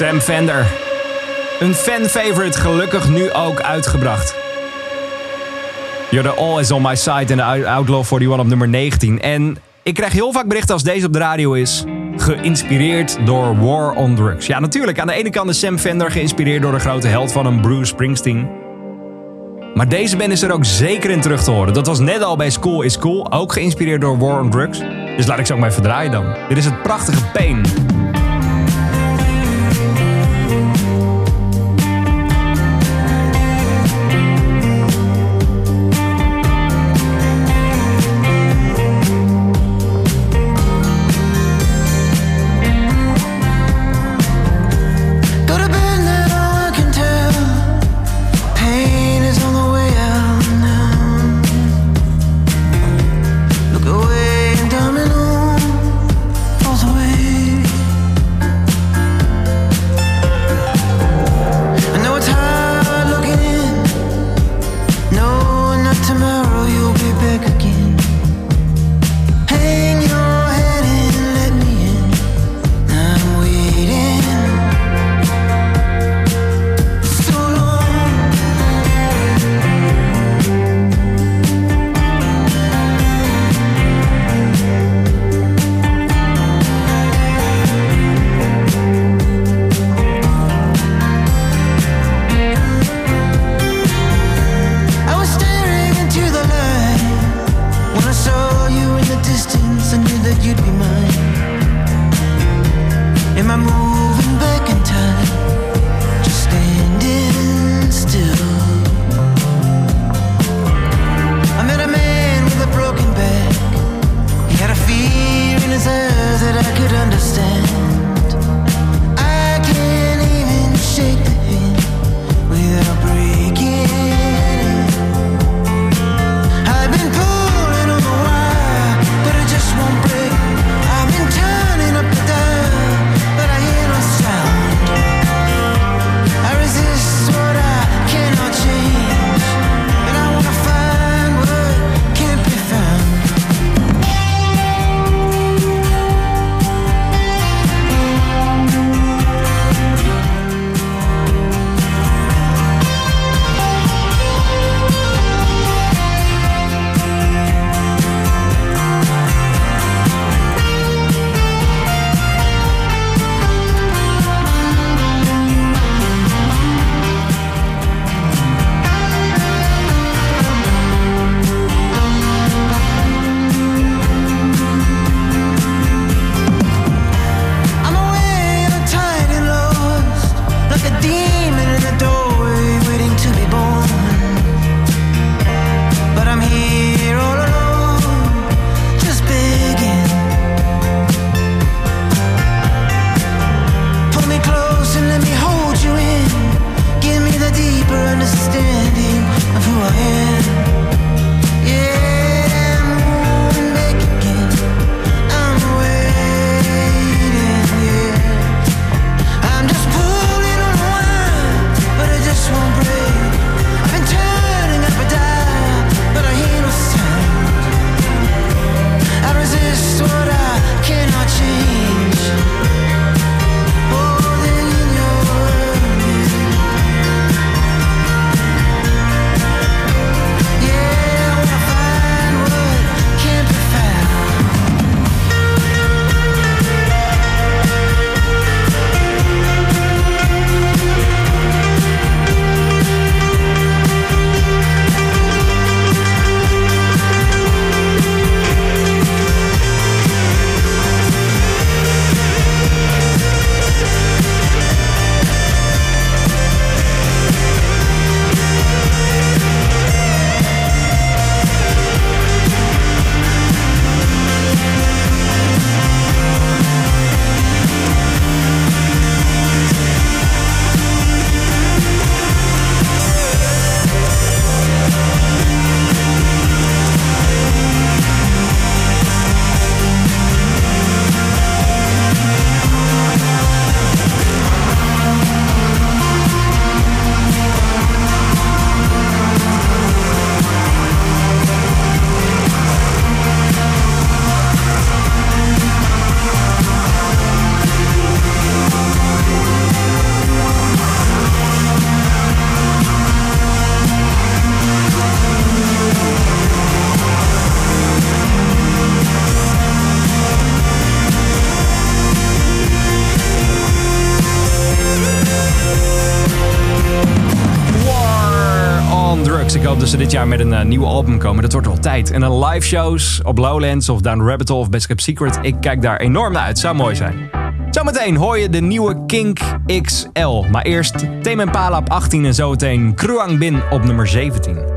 Sam Fender. Een fan-favorite, gelukkig nu ook uitgebracht. You're the All Is on my side in de Outlaw 41 op nummer 19. En ik krijg heel vaak berichten als deze op de radio is. Geïnspireerd door War on Drugs. Ja, natuurlijk. Aan de ene kant is Sam Fender geïnspireerd door de grote held van een Bruce Springsteen. Maar deze band is er ook zeker in terug te horen. Dat was net al bij School is Cool, ook geïnspireerd door War on Drugs. Dus laat ik ze ook maar even draaien dan. Dit is het prachtige Pain. ze dit jaar met een eh, nieuw album komen. Dat wordt al tijd. En dan live shows op Lowlands of Down Rabbit Hole of Best Kept Secret. Ik kijk daar enorm naar uit. Zou mooi zijn. Zometeen hoor je de nieuwe Kink XL. Maar eerst Tame Pala op 18 en zometeen Kruang Bin op nummer 17.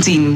17.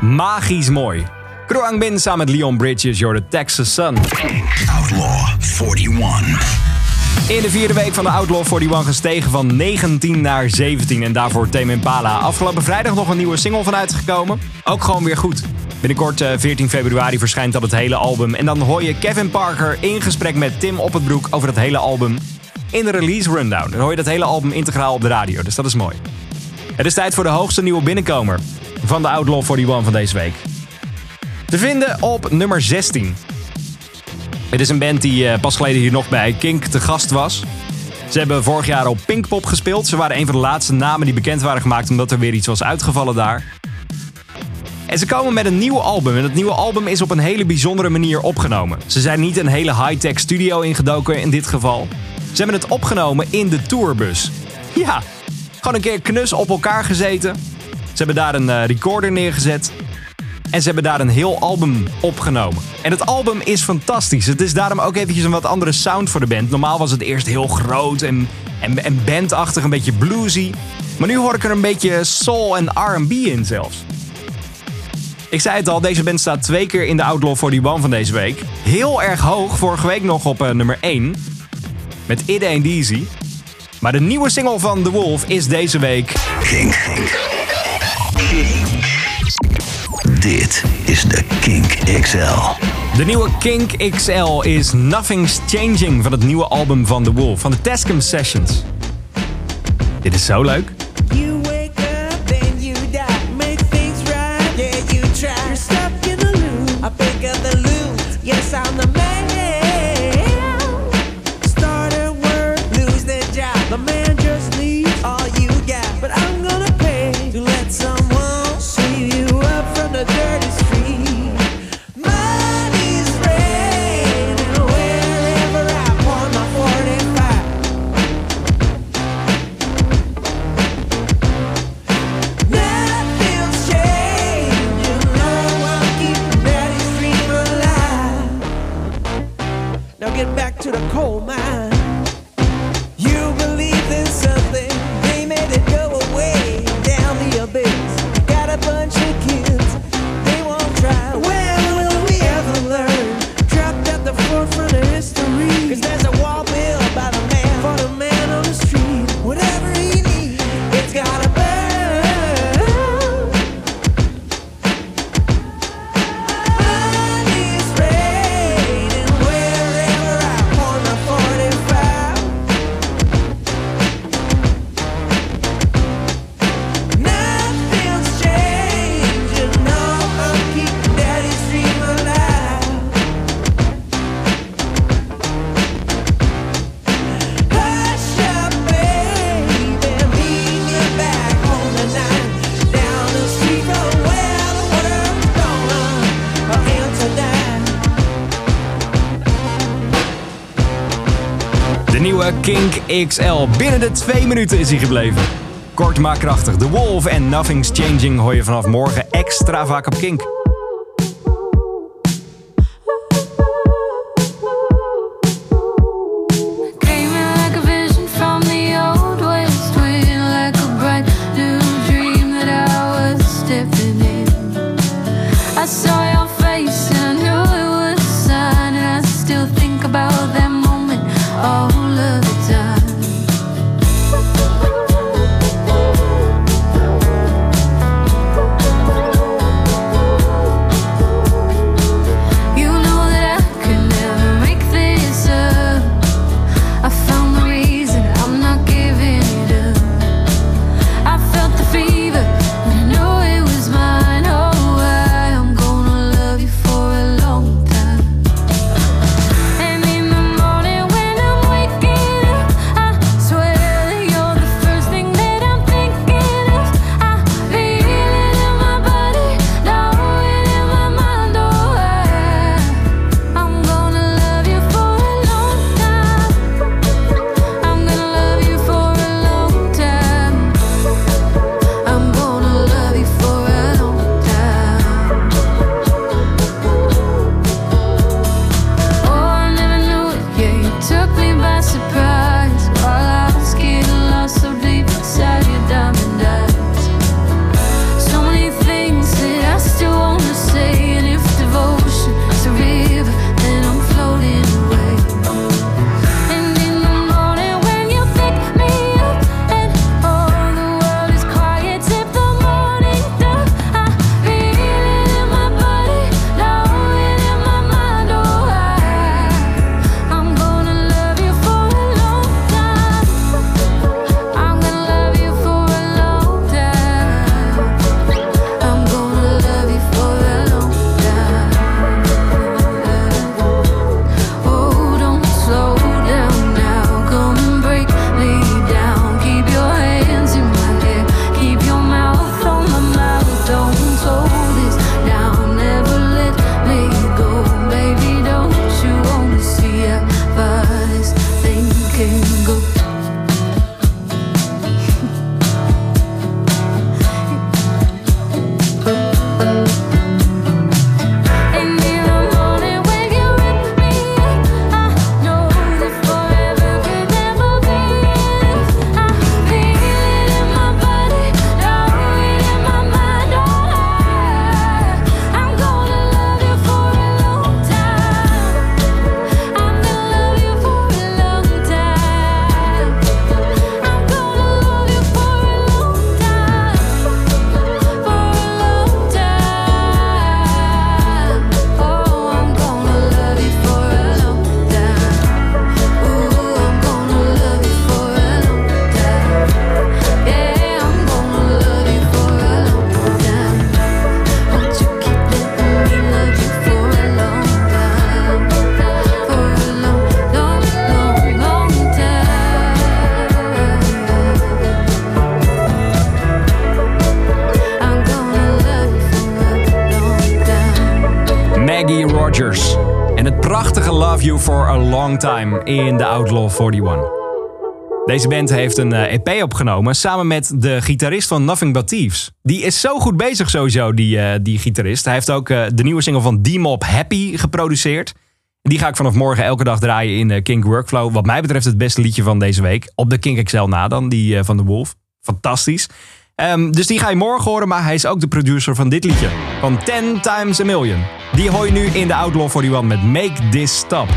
Magisch mooi. Kroang Bin samen met Leon Bridges, You're the Texas Sun. Outlaw 41. In de vierde week van de Outlaw 41 gestegen van 19 naar 17. En daarvoor Tame Impala. Afgelopen vrijdag nog een nieuwe single van uitgekomen. Ook gewoon weer goed. Binnenkort, eh, 14 februari, verschijnt dan het hele album. En dan hoor je Kevin Parker in gesprek met Tim Oppenbroek over het hele album. In de release rundown. Dan hoor je dat hele album integraal op de radio. Dus dat is mooi. Het is tijd voor de hoogste nieuwe binnenkomer van de Outlaw 41 van deze week. Te vinden op nummer 16. Het is een band die eh, pas geleden hier nog bij Kink te gast was. Ze hebben vorig jaar op Pinkpop gespeeld. Ze waren een van de laatste namen die bekend waren gemaakt omdat er weer iets was uitgevallen daar. En ze komen met een nieuw album. En het nieuwe album is op een hele bijzondere manier opgenomen. Ze zijn niet een hele high-tech studio ingedoken in dit geval. Ze hebben het opgenomen in de tourbus. Ja, gewoon een keer knus op elkaar gezeten. Ze hebben daar een eh, recorder neergezet. En ze hebben daar een heel album opgenomen. En het album is fantastisch. Het is daarom ook eventjes een wat andere sound voor de band. Normaal was het eerst heel groot en, en, en bandachtig, een beetje bluesy. Maar nu hoor ik er een beetje soul en R&B in zelfs. Ik zei het al, deze band staat twee keer in de Outlaw 41 van deze week. Heel erg hoog, vorige week nog op eh, nummer 1. Met It Ain't Easy. Maar de nieuwe single van The Wolf is deze week... Kink. Dit is de Kink XL. De nieuwe Kink XL is Nothing's Changing van het nieuwe album van The Wolf, van de Tascam Sessions. Dit is zo leuk. XL. Binnen de twee minuten is hij gebleven. Kort maar krachtig. The Wolf en Nothing's Changing hoor je vanaf morgen extra vaak op Kink. Long Time in de Outlaw 41. Deze band heeft een eh, EP opgenomen samen met de gitarist van Nothing But Thieves. Die is zo goed bezig sowieso, die, eh, die gitarist. Hij heeft ook eh, de nieuwe single van D-Mob Happy geproduceerd. Die ga ik vanaf morgen elke dag draaien in eh, Kink Workflow. Wat mij betreft het beste liedje van deze week. Op de Kink XL na dan, die van de Wolf. Fantastisch. Ehm, dus die ga je morgen horen, maar hij is ook de producer van dit liedje. Van 10 Times a Million. Die hoor je nu in de Outlaw 41 met Make This Stop.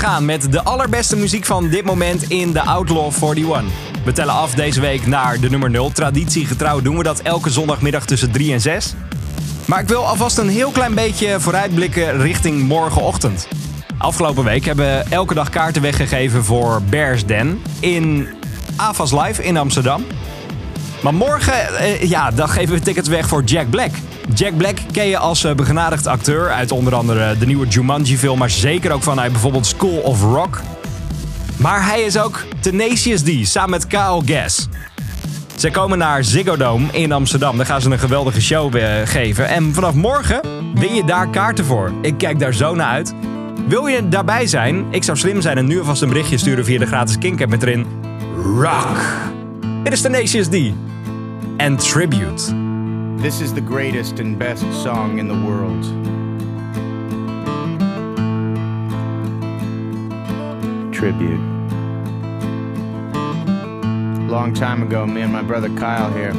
Gaan met de allerbeste muziek van dit moment in de Outlaw 41. We tellen af deze week naar de nummer 0. Traditiegetrouw doen we dat elke zondagmiddag tussen 3 en 6. Maar ik wil alvast een heel klein beetje vooruitblikken richting morgenochtend. Afgelopen week hebben we elke dag kaarten weggegeven voor Bears Den in AFAS Live in Amsterdam. Maar morgen, eh, ja, dan geven we tickets weg voor Jack Black. Jack Black ken je als eh, begenadigd acteur uit onder andere de nieuwe Jumanji-film, maar zeker ook vanuit bijvoorbeeld School of Rock. Maar hij is ook Tenacious D, samen met Kyle Gass. Zij komen naar Ziggo Dome in Amsterdam. Daar gaan ze een geweldige show eh, geven. En vanaf morgen win je daar kaarten voor. Ik kijk daar zo naar uit. Wil je daarbij zijn? Ik zou slim zijn en nu alvast een berichtje sturen via de gratis Kink met erin... Rock. Dit is Tenacious D. En Tribute. This is the greatest and best song in the world. Tribute. Long time ago, me and my brother Kyle here.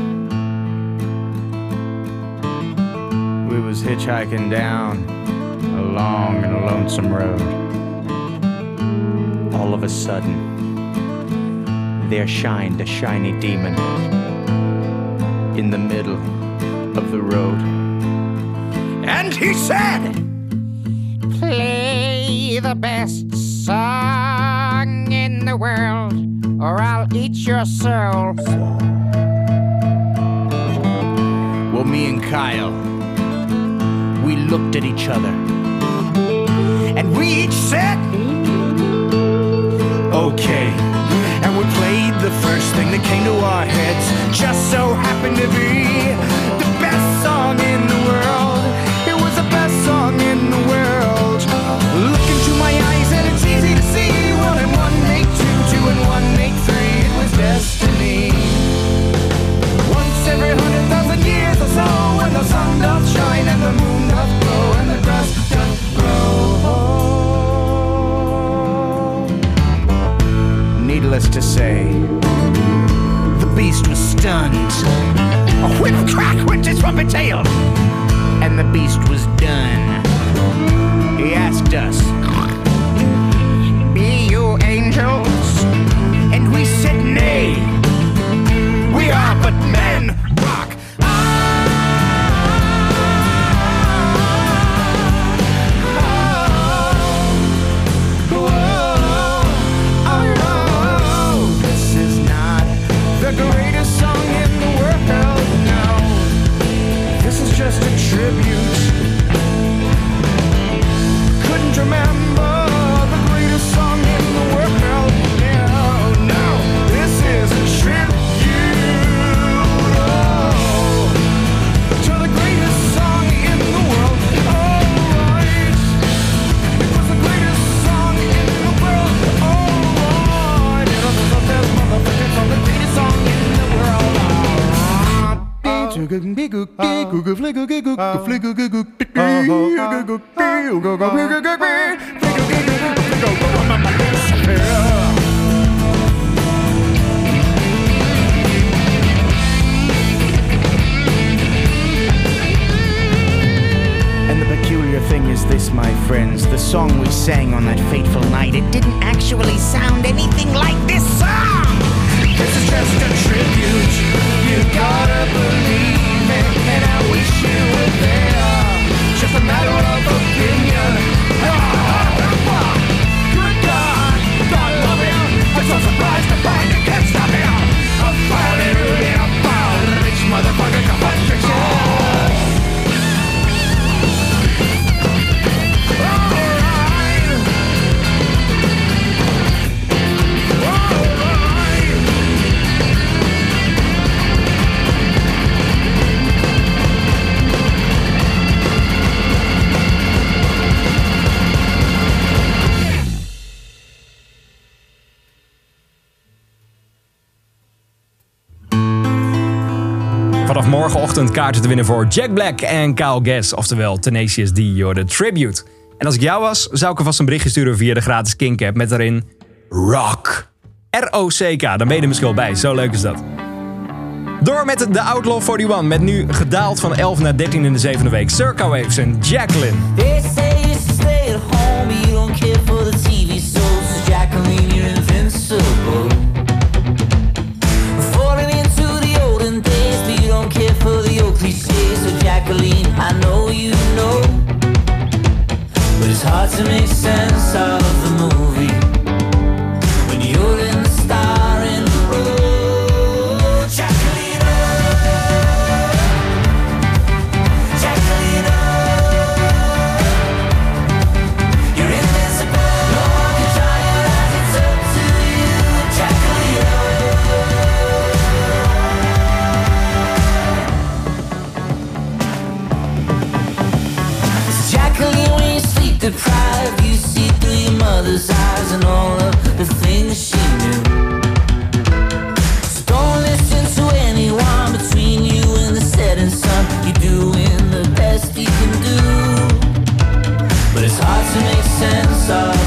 We was hitchhiking down a long and lonesome road. All of a sudden, there shined a shiny demon in the middle of the road. And he said, Play the best song in the world, or I'll eat your soul. Well, me and Kyle, we looked at each other and we each said, okay. And we played the first thing that came to our heads, just so happened to be Needless to say, the beast was stunned. A whip crack went his trumpet tail, and the beast was done. He asked us, Be you angels? And we said, Nay. We are but men. And the peculiar thing is this, my friends, the song we sang on that fateful night, it didn't actually sound anything like this song. This is just a tribute. You gotta believe it, and I wish you were there. Morgenochtend kaarten te winnen voor Jack Black en Kyle Gass, oftewel Tenacious D, the Tribute. En als ik jou was, zou ik alvast een berichtje sturen via de gratis Kink app met daarin Rock. R-O-C-K, dan ben je misschien wel bij. Zo leuk is dat. Door met de Outlaw 41, met nu gedaald van 11 naar 13 in de zevende week. Circa Waves en Jacqueline. Cliches. So Jacqueline, I know you know, but it's hard to make sense of the movie deprived, you see through your mother's eyes and all of the things she knew. So don't listen to anyone between you and the setting sun. You're doing the best you can do. But it's hard to make sense of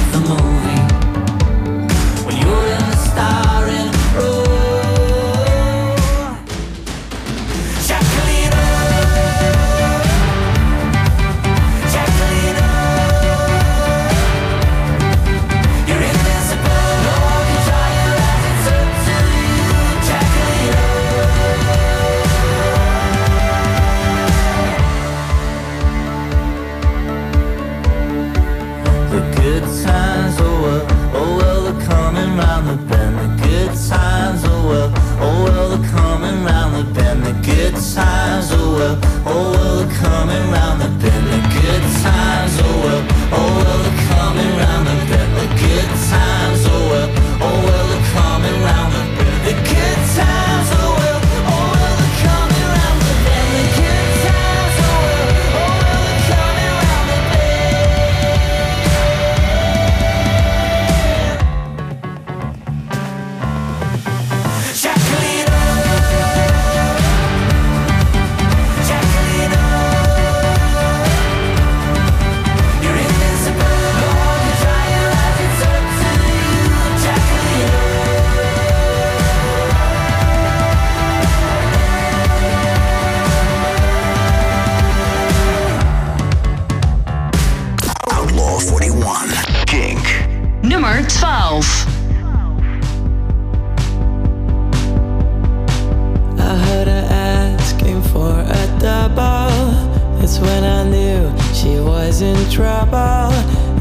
was in trouble.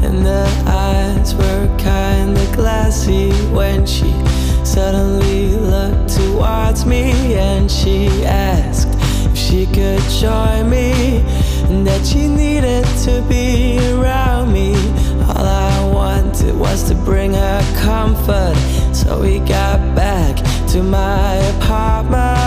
And the eyes were kinda glassy when she suddenly looked towards me and she asked if she could join me and that she needed to be around me. All I wanted was to bring her comfort, so we got back to my apartment.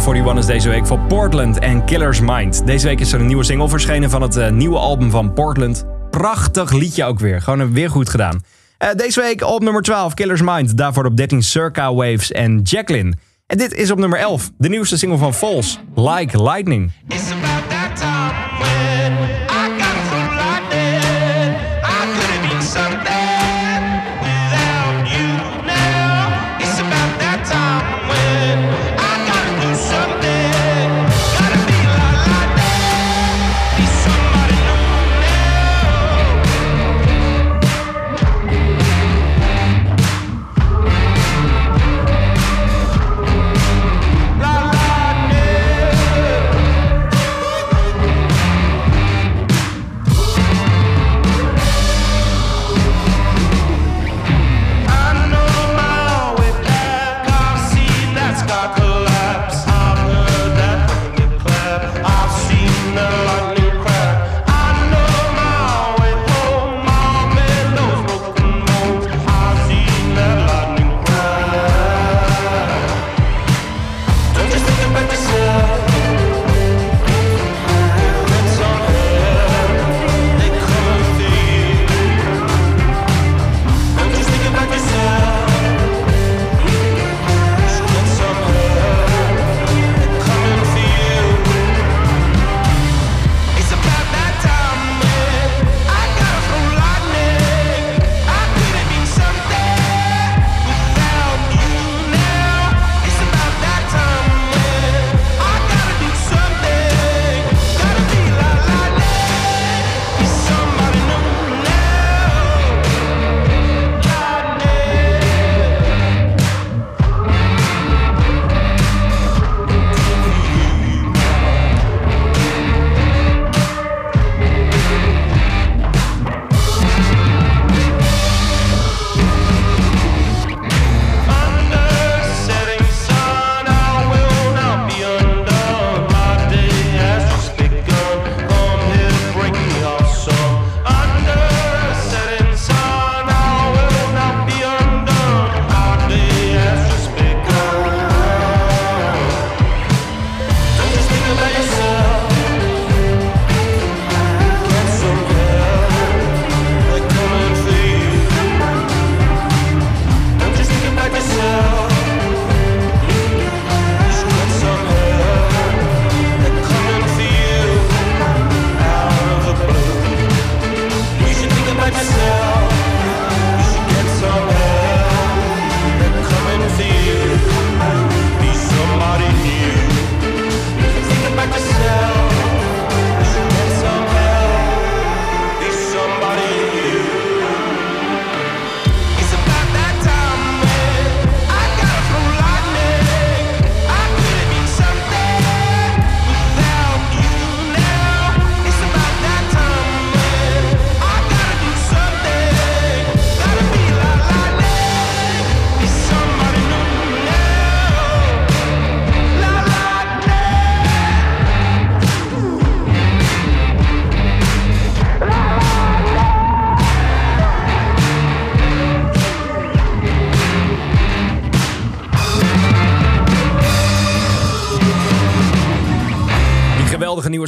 Outlaw 41 is deze week voor Portland en Killer's Mind. Deze week is er een nieuwe single verschenen van het eh, nieuwe album van Portland. Prachtig liedje ook weer. Gewoon weer goed gedaan. Eh, deze week op nummer 12 Killer's Mind. Daarvoor op 13 Circa Waves en Jacqueline. En dit is op nummer 11 de nieuwste single van Falls, Like Lightning.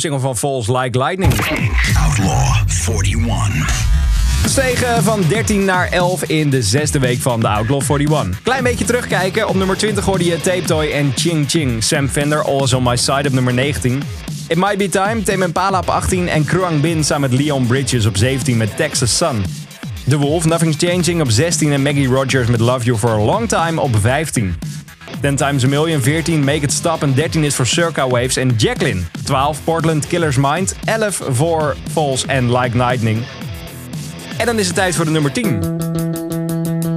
Single van Falls Like Lightning. Outlaw 41. Stegen van 13 naar 11 in de zesde week van de Outlaw 41. Klein beetje terugkijken. Op nummer 20 hoorde je Tape Toy en Ching Ching. Sam Fender, All Is On My Side op nummer 19. It Might Be Time, Tame Impala op 18 en Kruang Bin samen met Leon Bridges op 17 met Texas Sun. The Wolf, Nothing's Changing op 16 en Maggie Rogers met Love You For A Long Time op 15. 10 Times a Million, 14 Make It Stop en 13 is voor Circa Waves en Jacqueline. 12 Portland Killer's Mind, 11 voor Falls en Like Lightning. En dan is het tijd voor de nummer 10.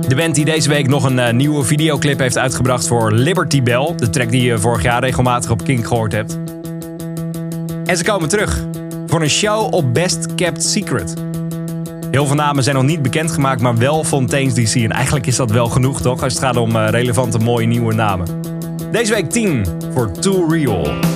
De band die deze week nog een eh, nieuwe videoclip heeft uitgebracht voor Liberty Bell. De track die je vorig jaar regelmatig op Kink gehoord hebt. En ze komen terug voor een show op Best Kept Secret. Heel veel namen zijn nog niet bekendgemaakt, maar wel Fontaine's DC. En eigenlijk is dat wel genoeg, toch? Als het gaat om eh, relevante, mooie nieuwe namen. Deze week 10 voor Too Real.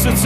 Is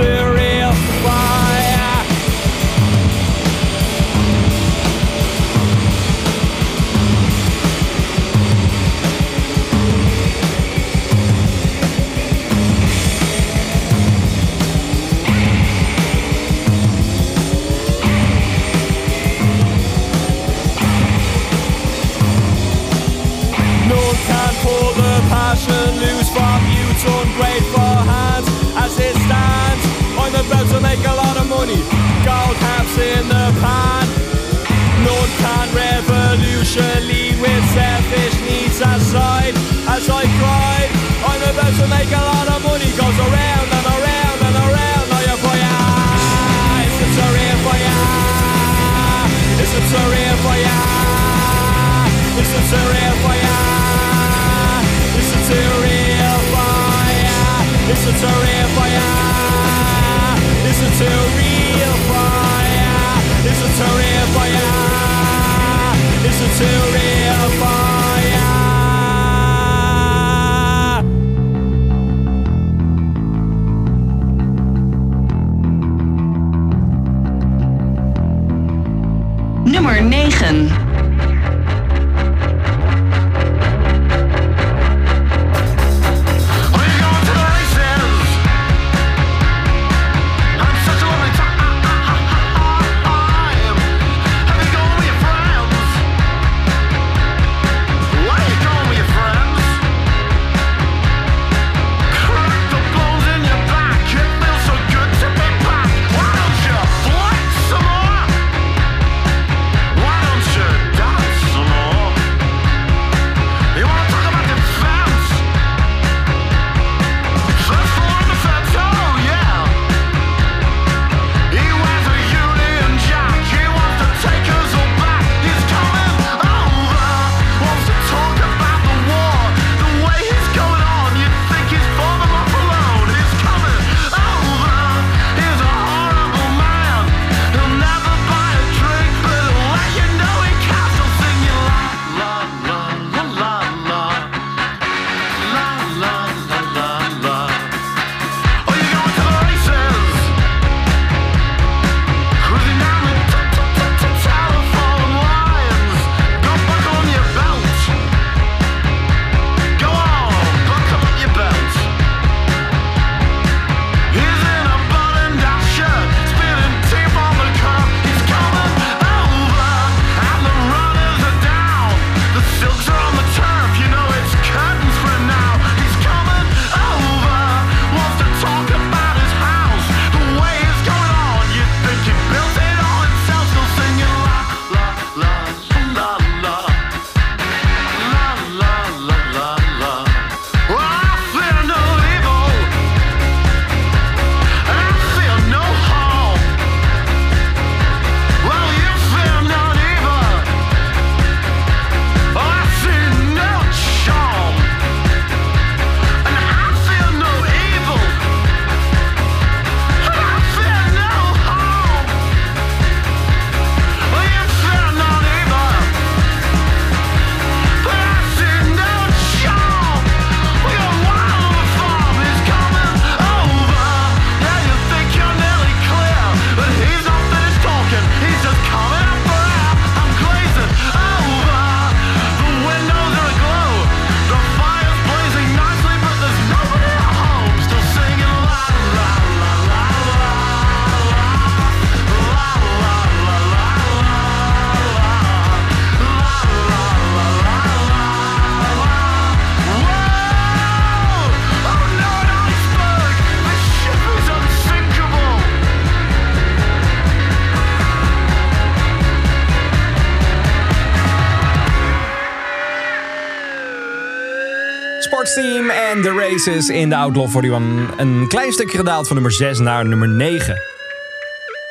Places in de Outlaw 41. Een klein stukje gedaald van nummer 6 naar nummer 9.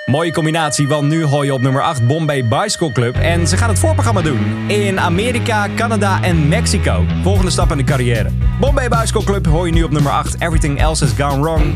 Mooie combinatie, want nu hoor je op nummer 8 Bombay Bicycle Club. En ze gaan het voorprogramma doen in Amerika, Canada en Mexico. Volgende stap in de carrière. Bombay Bicycle Club hoor je nu op nummer 8. Everything Else Has Gone Wrong.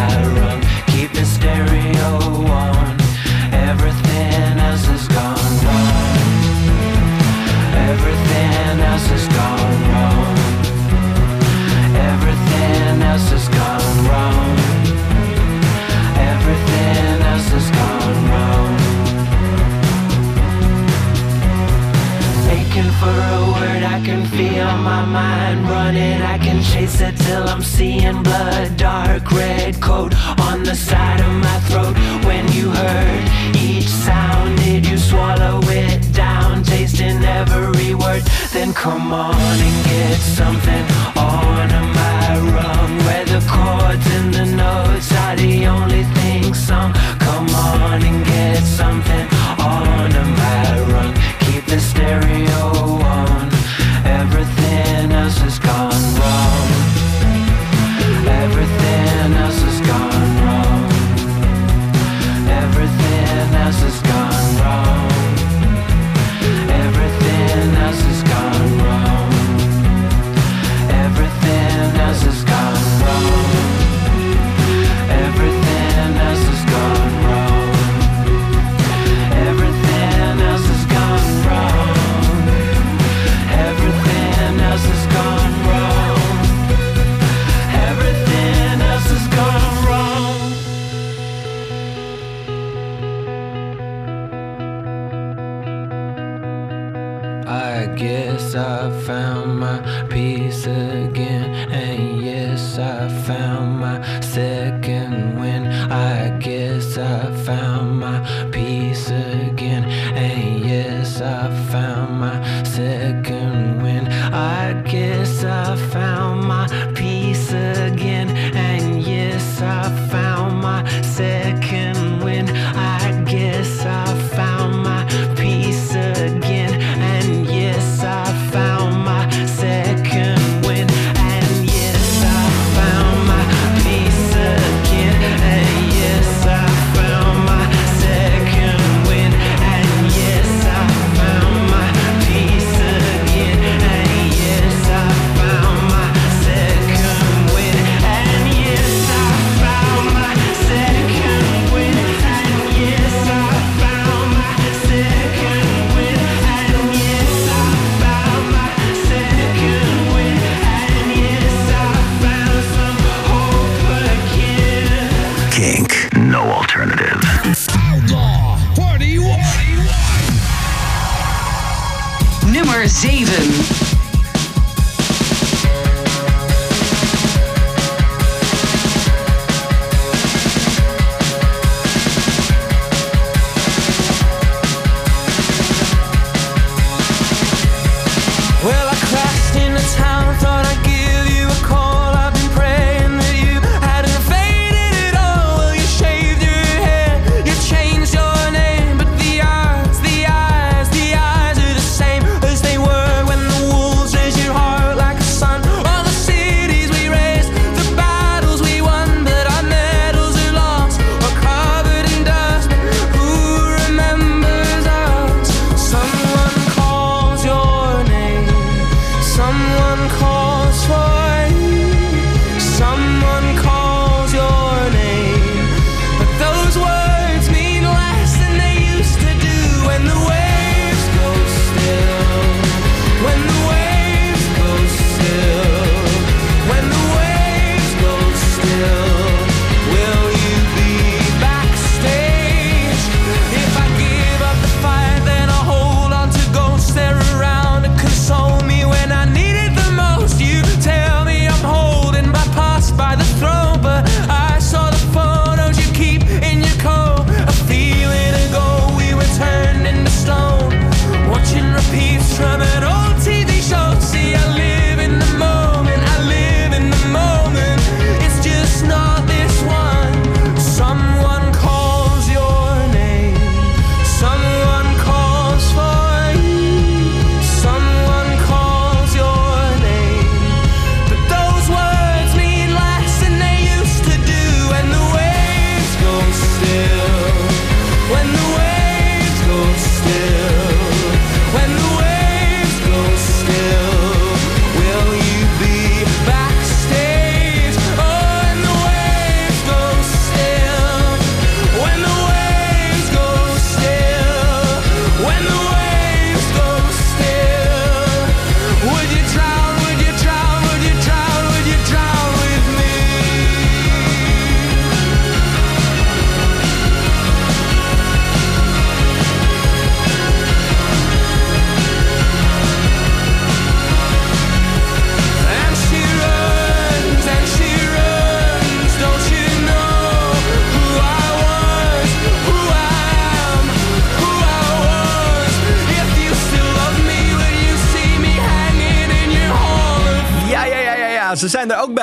can feel my mind running. I can chase it till I'm seeing blood Dark red coat on the side of my throat. When you heard each sound Did you swallow it down? Tasting every word Then come on and get something on my rung Where the chords and the notes are the only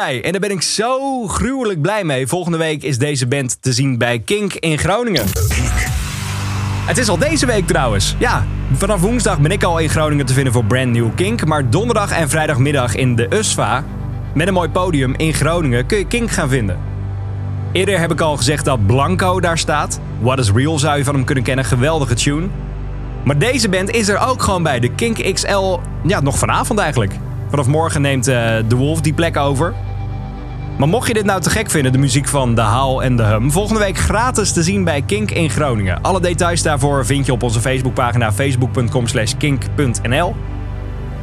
En daar ben ik zo gruwelijk blij mee. Volgende week is deze band te zien bij Kink in Groningen. Het is al deze week trouwens. Ja, vanaf woensdag ben ik al in Groningen te vinden voor Brand New Kink. Maar donderdag en vrijdagmiddag in de USVA, met een mooi podium in Groningen, kun je Kink gaan vinden. Eerder heb ik al gezegd dat Blanco daar staat. What is Real zou je van hem kunnen kennen, geweldige tune. Maar deze band is er ook gewoon bij. De Kink XL, ja, nog vanavond eigenlijk. Vanaf morgen neemt eh The Wolf die plek over. Maar mocht je dit nou te gek vinden, de muziek van De Haal en De Hum... volgende week gratis te zien bij Kink in Groningen. Alle details daarvoor vind je op onze Facebookpagina facebook.com slash kink.nl...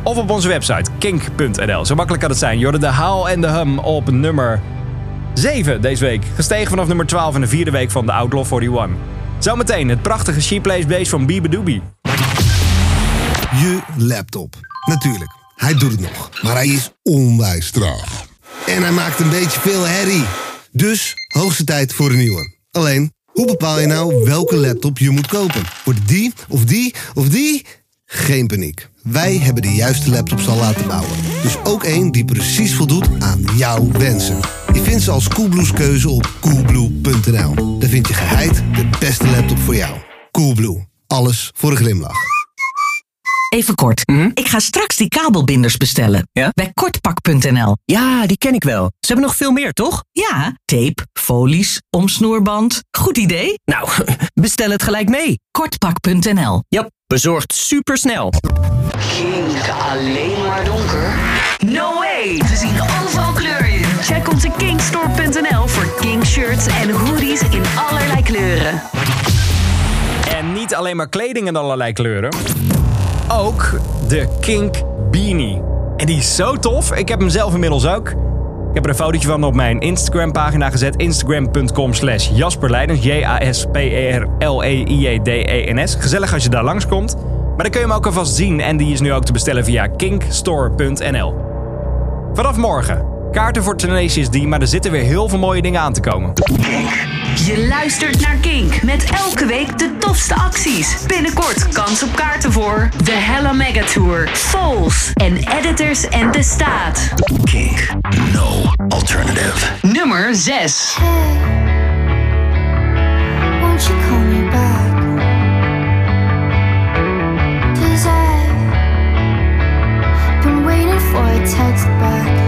of op onze website kink.nl. Zo makkelijk kan het zijn. Jorden De Haal en De Hum op nummer 7 deze week. Gestegen vanaf nummer 12 in de vierde week van de Outlaw 41. Zometeen het prachtige She Plays Bass van Biba Doobie. Je laptop. Natuurlijk, hij doet het nog. Maar hij is onwijs traag. En hij maakt een beetje veel herrie. Dus hoogste tijd voor een nieuwe. Alleen, hoe bepaal je nou welke laptop je moet kopen? Wordt die of die of die? Geen paniek. Wij hebben de juiste laptops al laten bouwen. Dus ook één die precies voldoet aan jouw wensen. Je vindt ze als Coolblues keuze op coolblue.nl. Daar vind je geheid de beste laptop voor jou. Coolblue. Alles voor een glimlach. Even kort. Ik ga straks die kabelbinders bestellen. Bij kortpak.nl. Ja, die ken ik wel. Ze hebben nog veel meer, toch? Ja, tape, folies, omsnoerband. Goed idee. Nou, bestel het gelijk mee. Kortpak.nl. Ja, bezorgd supersnel. Kink alleen maar donker? No way! We zien overal kleur in. Check onze kinkstore.nl voor kink shirts en hoodies in allerlei kleuren. En niet alleen maar kleding in allerlei kleuren. Ook de Kink Beanie. En die is zo tof. Ik heb hem zelf inmiddels ook. Ik heb er een fotootje van op mijn Instagram pagina gezet. Instagram.com slash Jasperleidens. J-A-S-P-E-R-L-E-I-E-D-E-N-S. Gezellig als je daar langskomt. Maar dan kun je hem ook alvast zien. En die is nu ook te bestellen via kinkstore.nl. Vanaf morgen. Kaarten voor Tenacious D, maar er zitten weer heel veel mooie dingen aan te komen. Je luistert naar Kink met elke week de tofste acties. Binnenkort kans op kaarten voor de Hella Mega Tour, Souls en Editors and the Staat. Kink. No alternative. Nummer 6. Won't you call me back? 'Cause I've been waiting for a text back.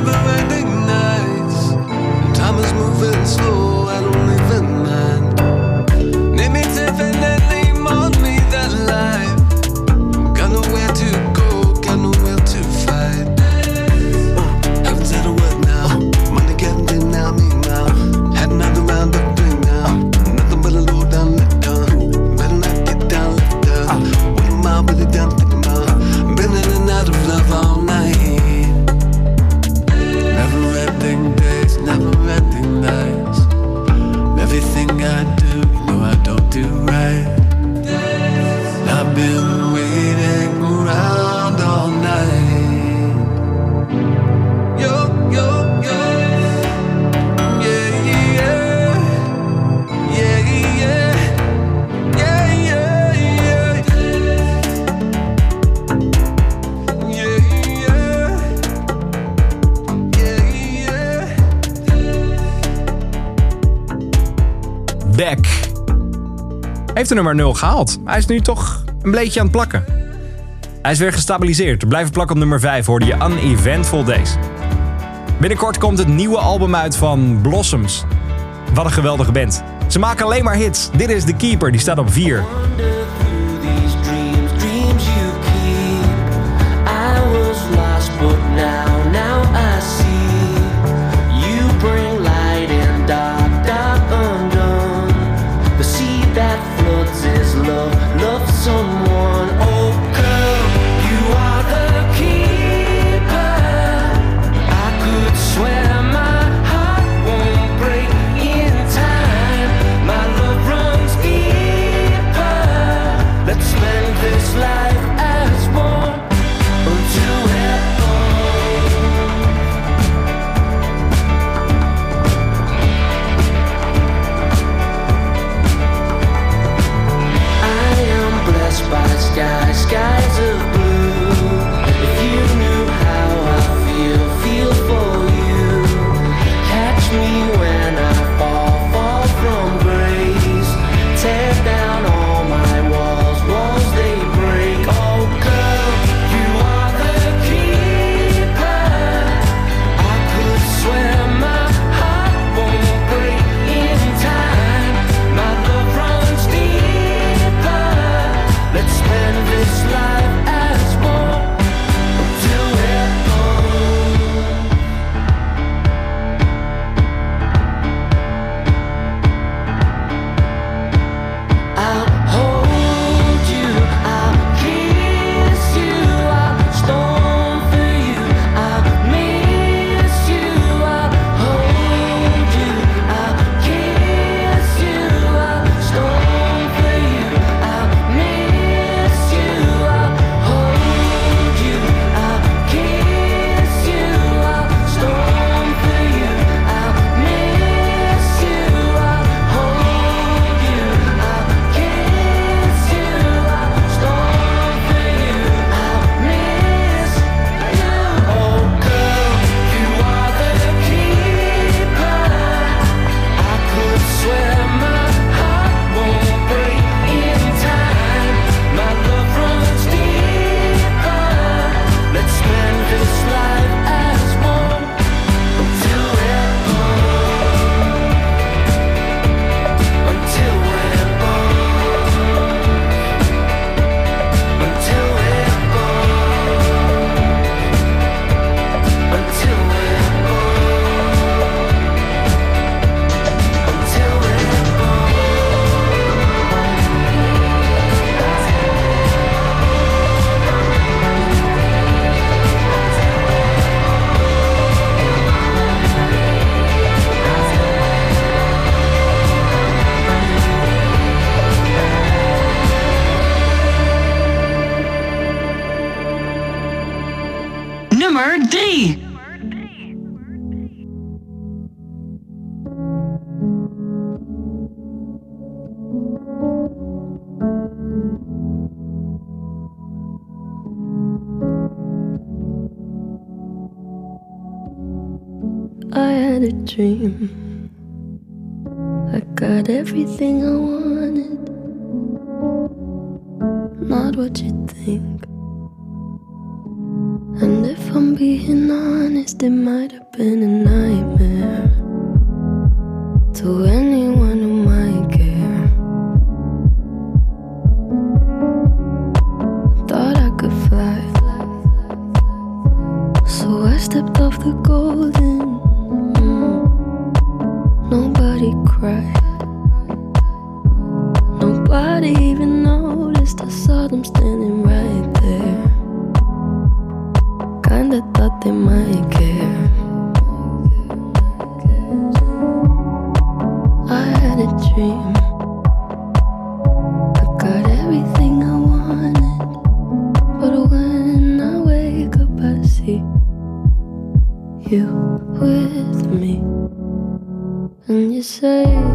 never ending nights. Time is moving slow, I don't heeft de nummer 0 gehaald. Hij is nu toch een bleetje aan het plakken. Hij is weer gestabiliseerd. Blijven plakken op nummer 5 hoorde je Uneventful Days. Binnenkort komt het nieuwe album uit van Blossoms. Wat een geweldige band. Ze maken alleen maar hits. Dit is The Keeper, die staat op 4. they might care. I had a dream. I got everything I wanted, but when I wake up, I see you with me, and you say.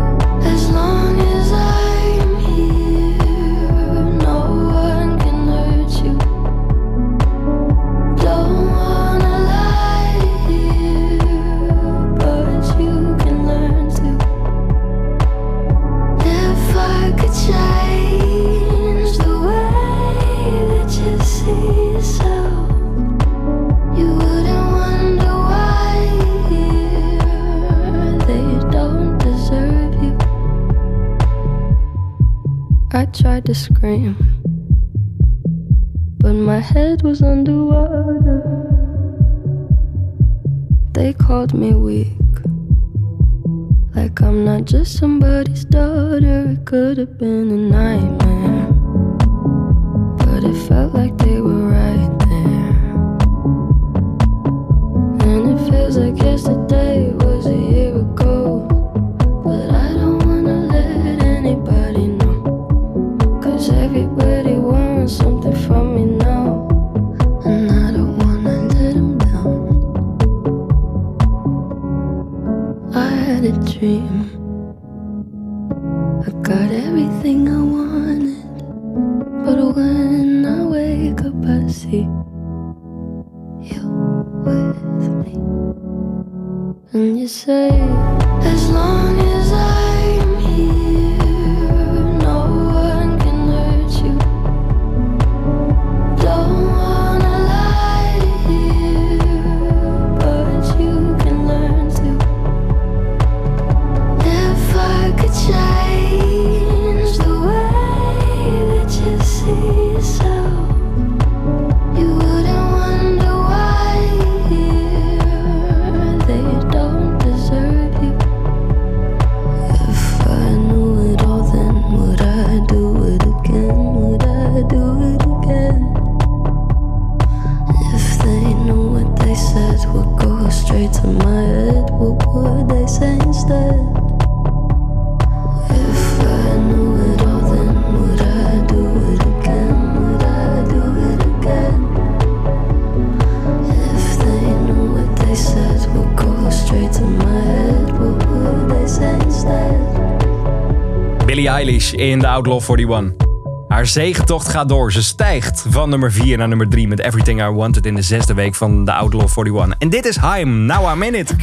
In de Outlaw 41. Haar zegentocht gaat door. Ze stijgt van nummer 4 naar nummer 3 met Everything I Wanted in de zesde week van de Outlaw 41. En dit is Haim, Now I'm In It.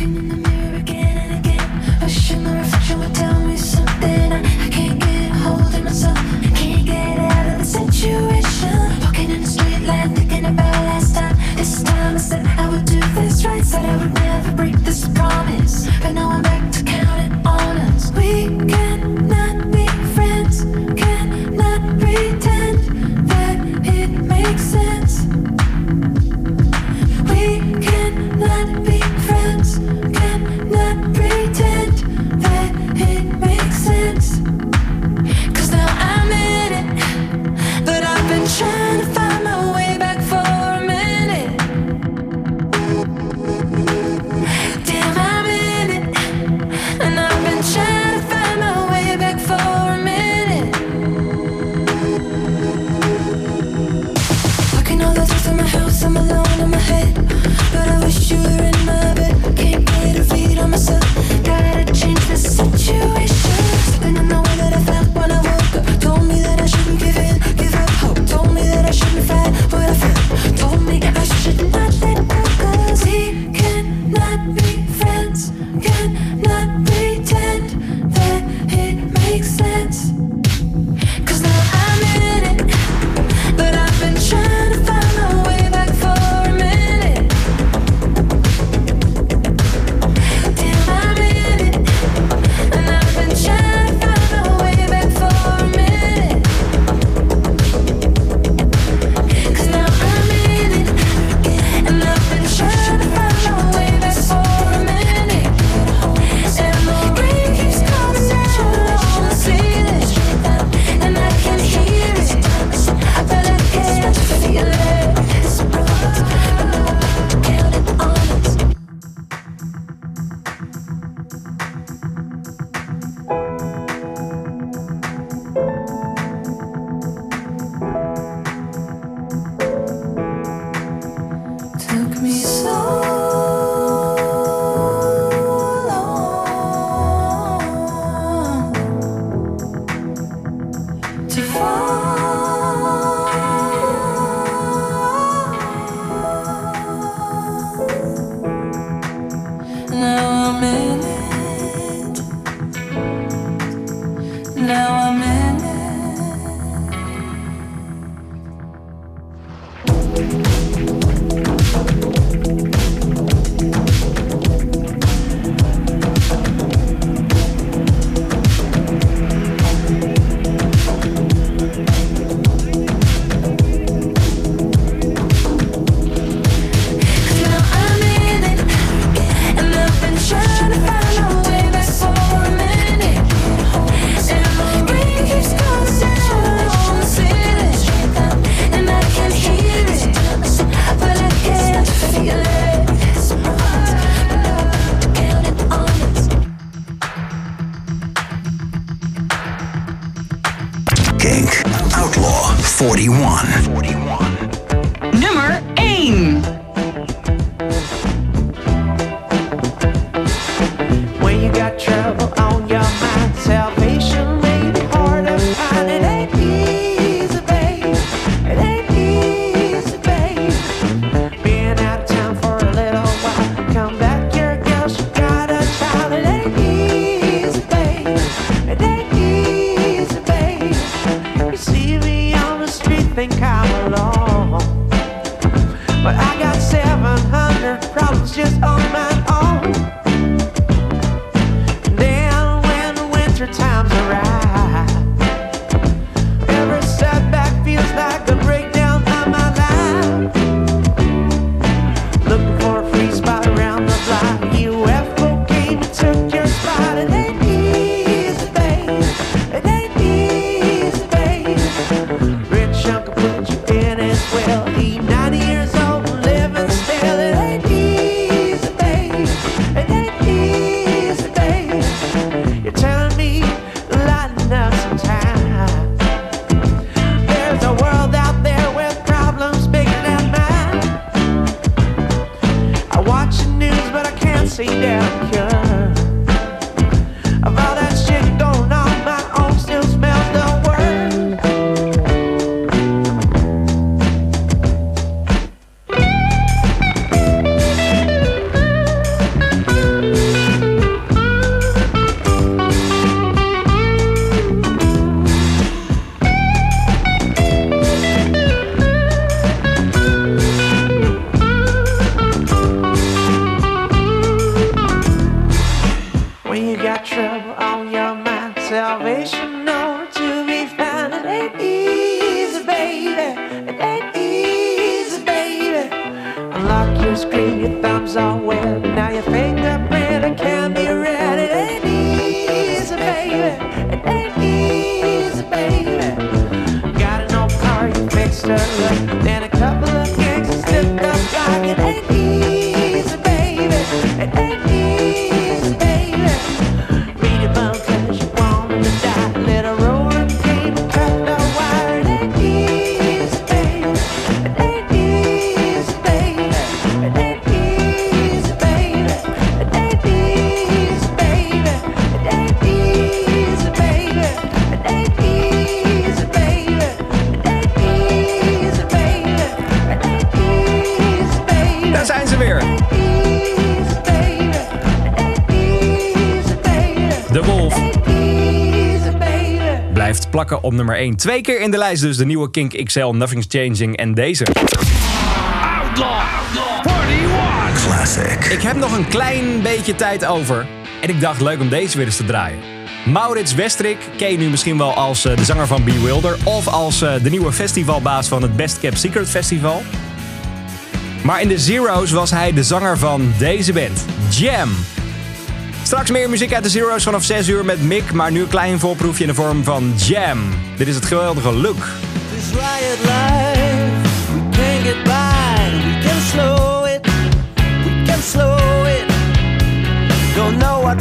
op nummer 1. Twee keer in de lijst dus de nieuwe Kink XL, Nothing's Changing en deze. Outlaw, Classic. Ik heb nog een klein beetje tijd over en ik dacht leuk om deze weer eens te draaien. Maurits Westrik ken je nu misschien wel als eh, de zanger van Bewilder of als eh, de nieuwe festivalbaas van het Best Cap Secret Festival. Maar in de Zero's was hij de zanger van deze band, Jam. Straks meer muziek uit de Zero's vanaf 6 uur met Mick. Maar nu een klein voorproefje in de vorm van Jam. Dit is het geweldige Look. Don't know what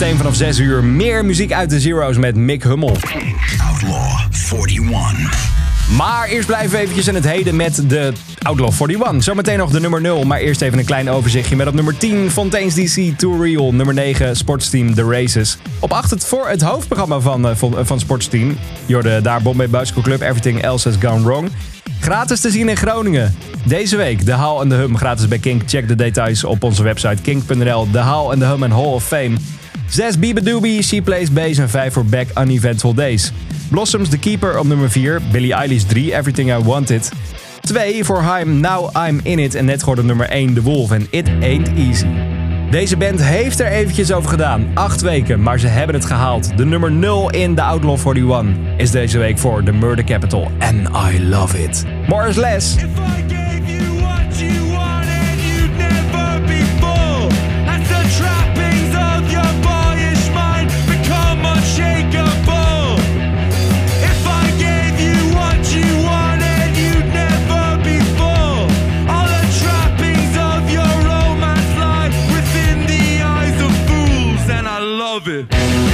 Zometeen vanaf 6 uur meer muziek uit de Zero's met Mick Hummel. Outlaw 41. Maar eerst blijven we eventjes in het heden met de Outlaw 41. Zometeen nog de nummer 0, maar eerst even een klein overzichtje met op nummer 10 Fontaine's DC Too Real. Nummer 9 Sportsteam The Races. Op 8 het, voor het hoofdprogramma van, eh, van, van Sportsteam. Je hoorde daar Bombay Bicycle Club Everything Else Has Gone Wrong. Gratis te zien in Groningen. Deze week de Haal en de Hum gratis bij Kink. Check de details op onze website kink.nl. De Haal en de Hum en Hall of Fame. 6 Biba Doobie, She Plays Bass en 5 voor Back Uneventful Days. Blossoms The Keeper op nummer 4. Billie Eilish 3 Everything I Wanted. 2 voor Haim Now I'm In It en net geworden nummer 1 The Wolf en It Ain't Easy. Deze band heeft er eventjes over gedaan. 8 weken, maar ze hebben het gehaald. De nummer 0 in de Outlaw 41 is deze week voor The Murder Capital. And I love it. More is it.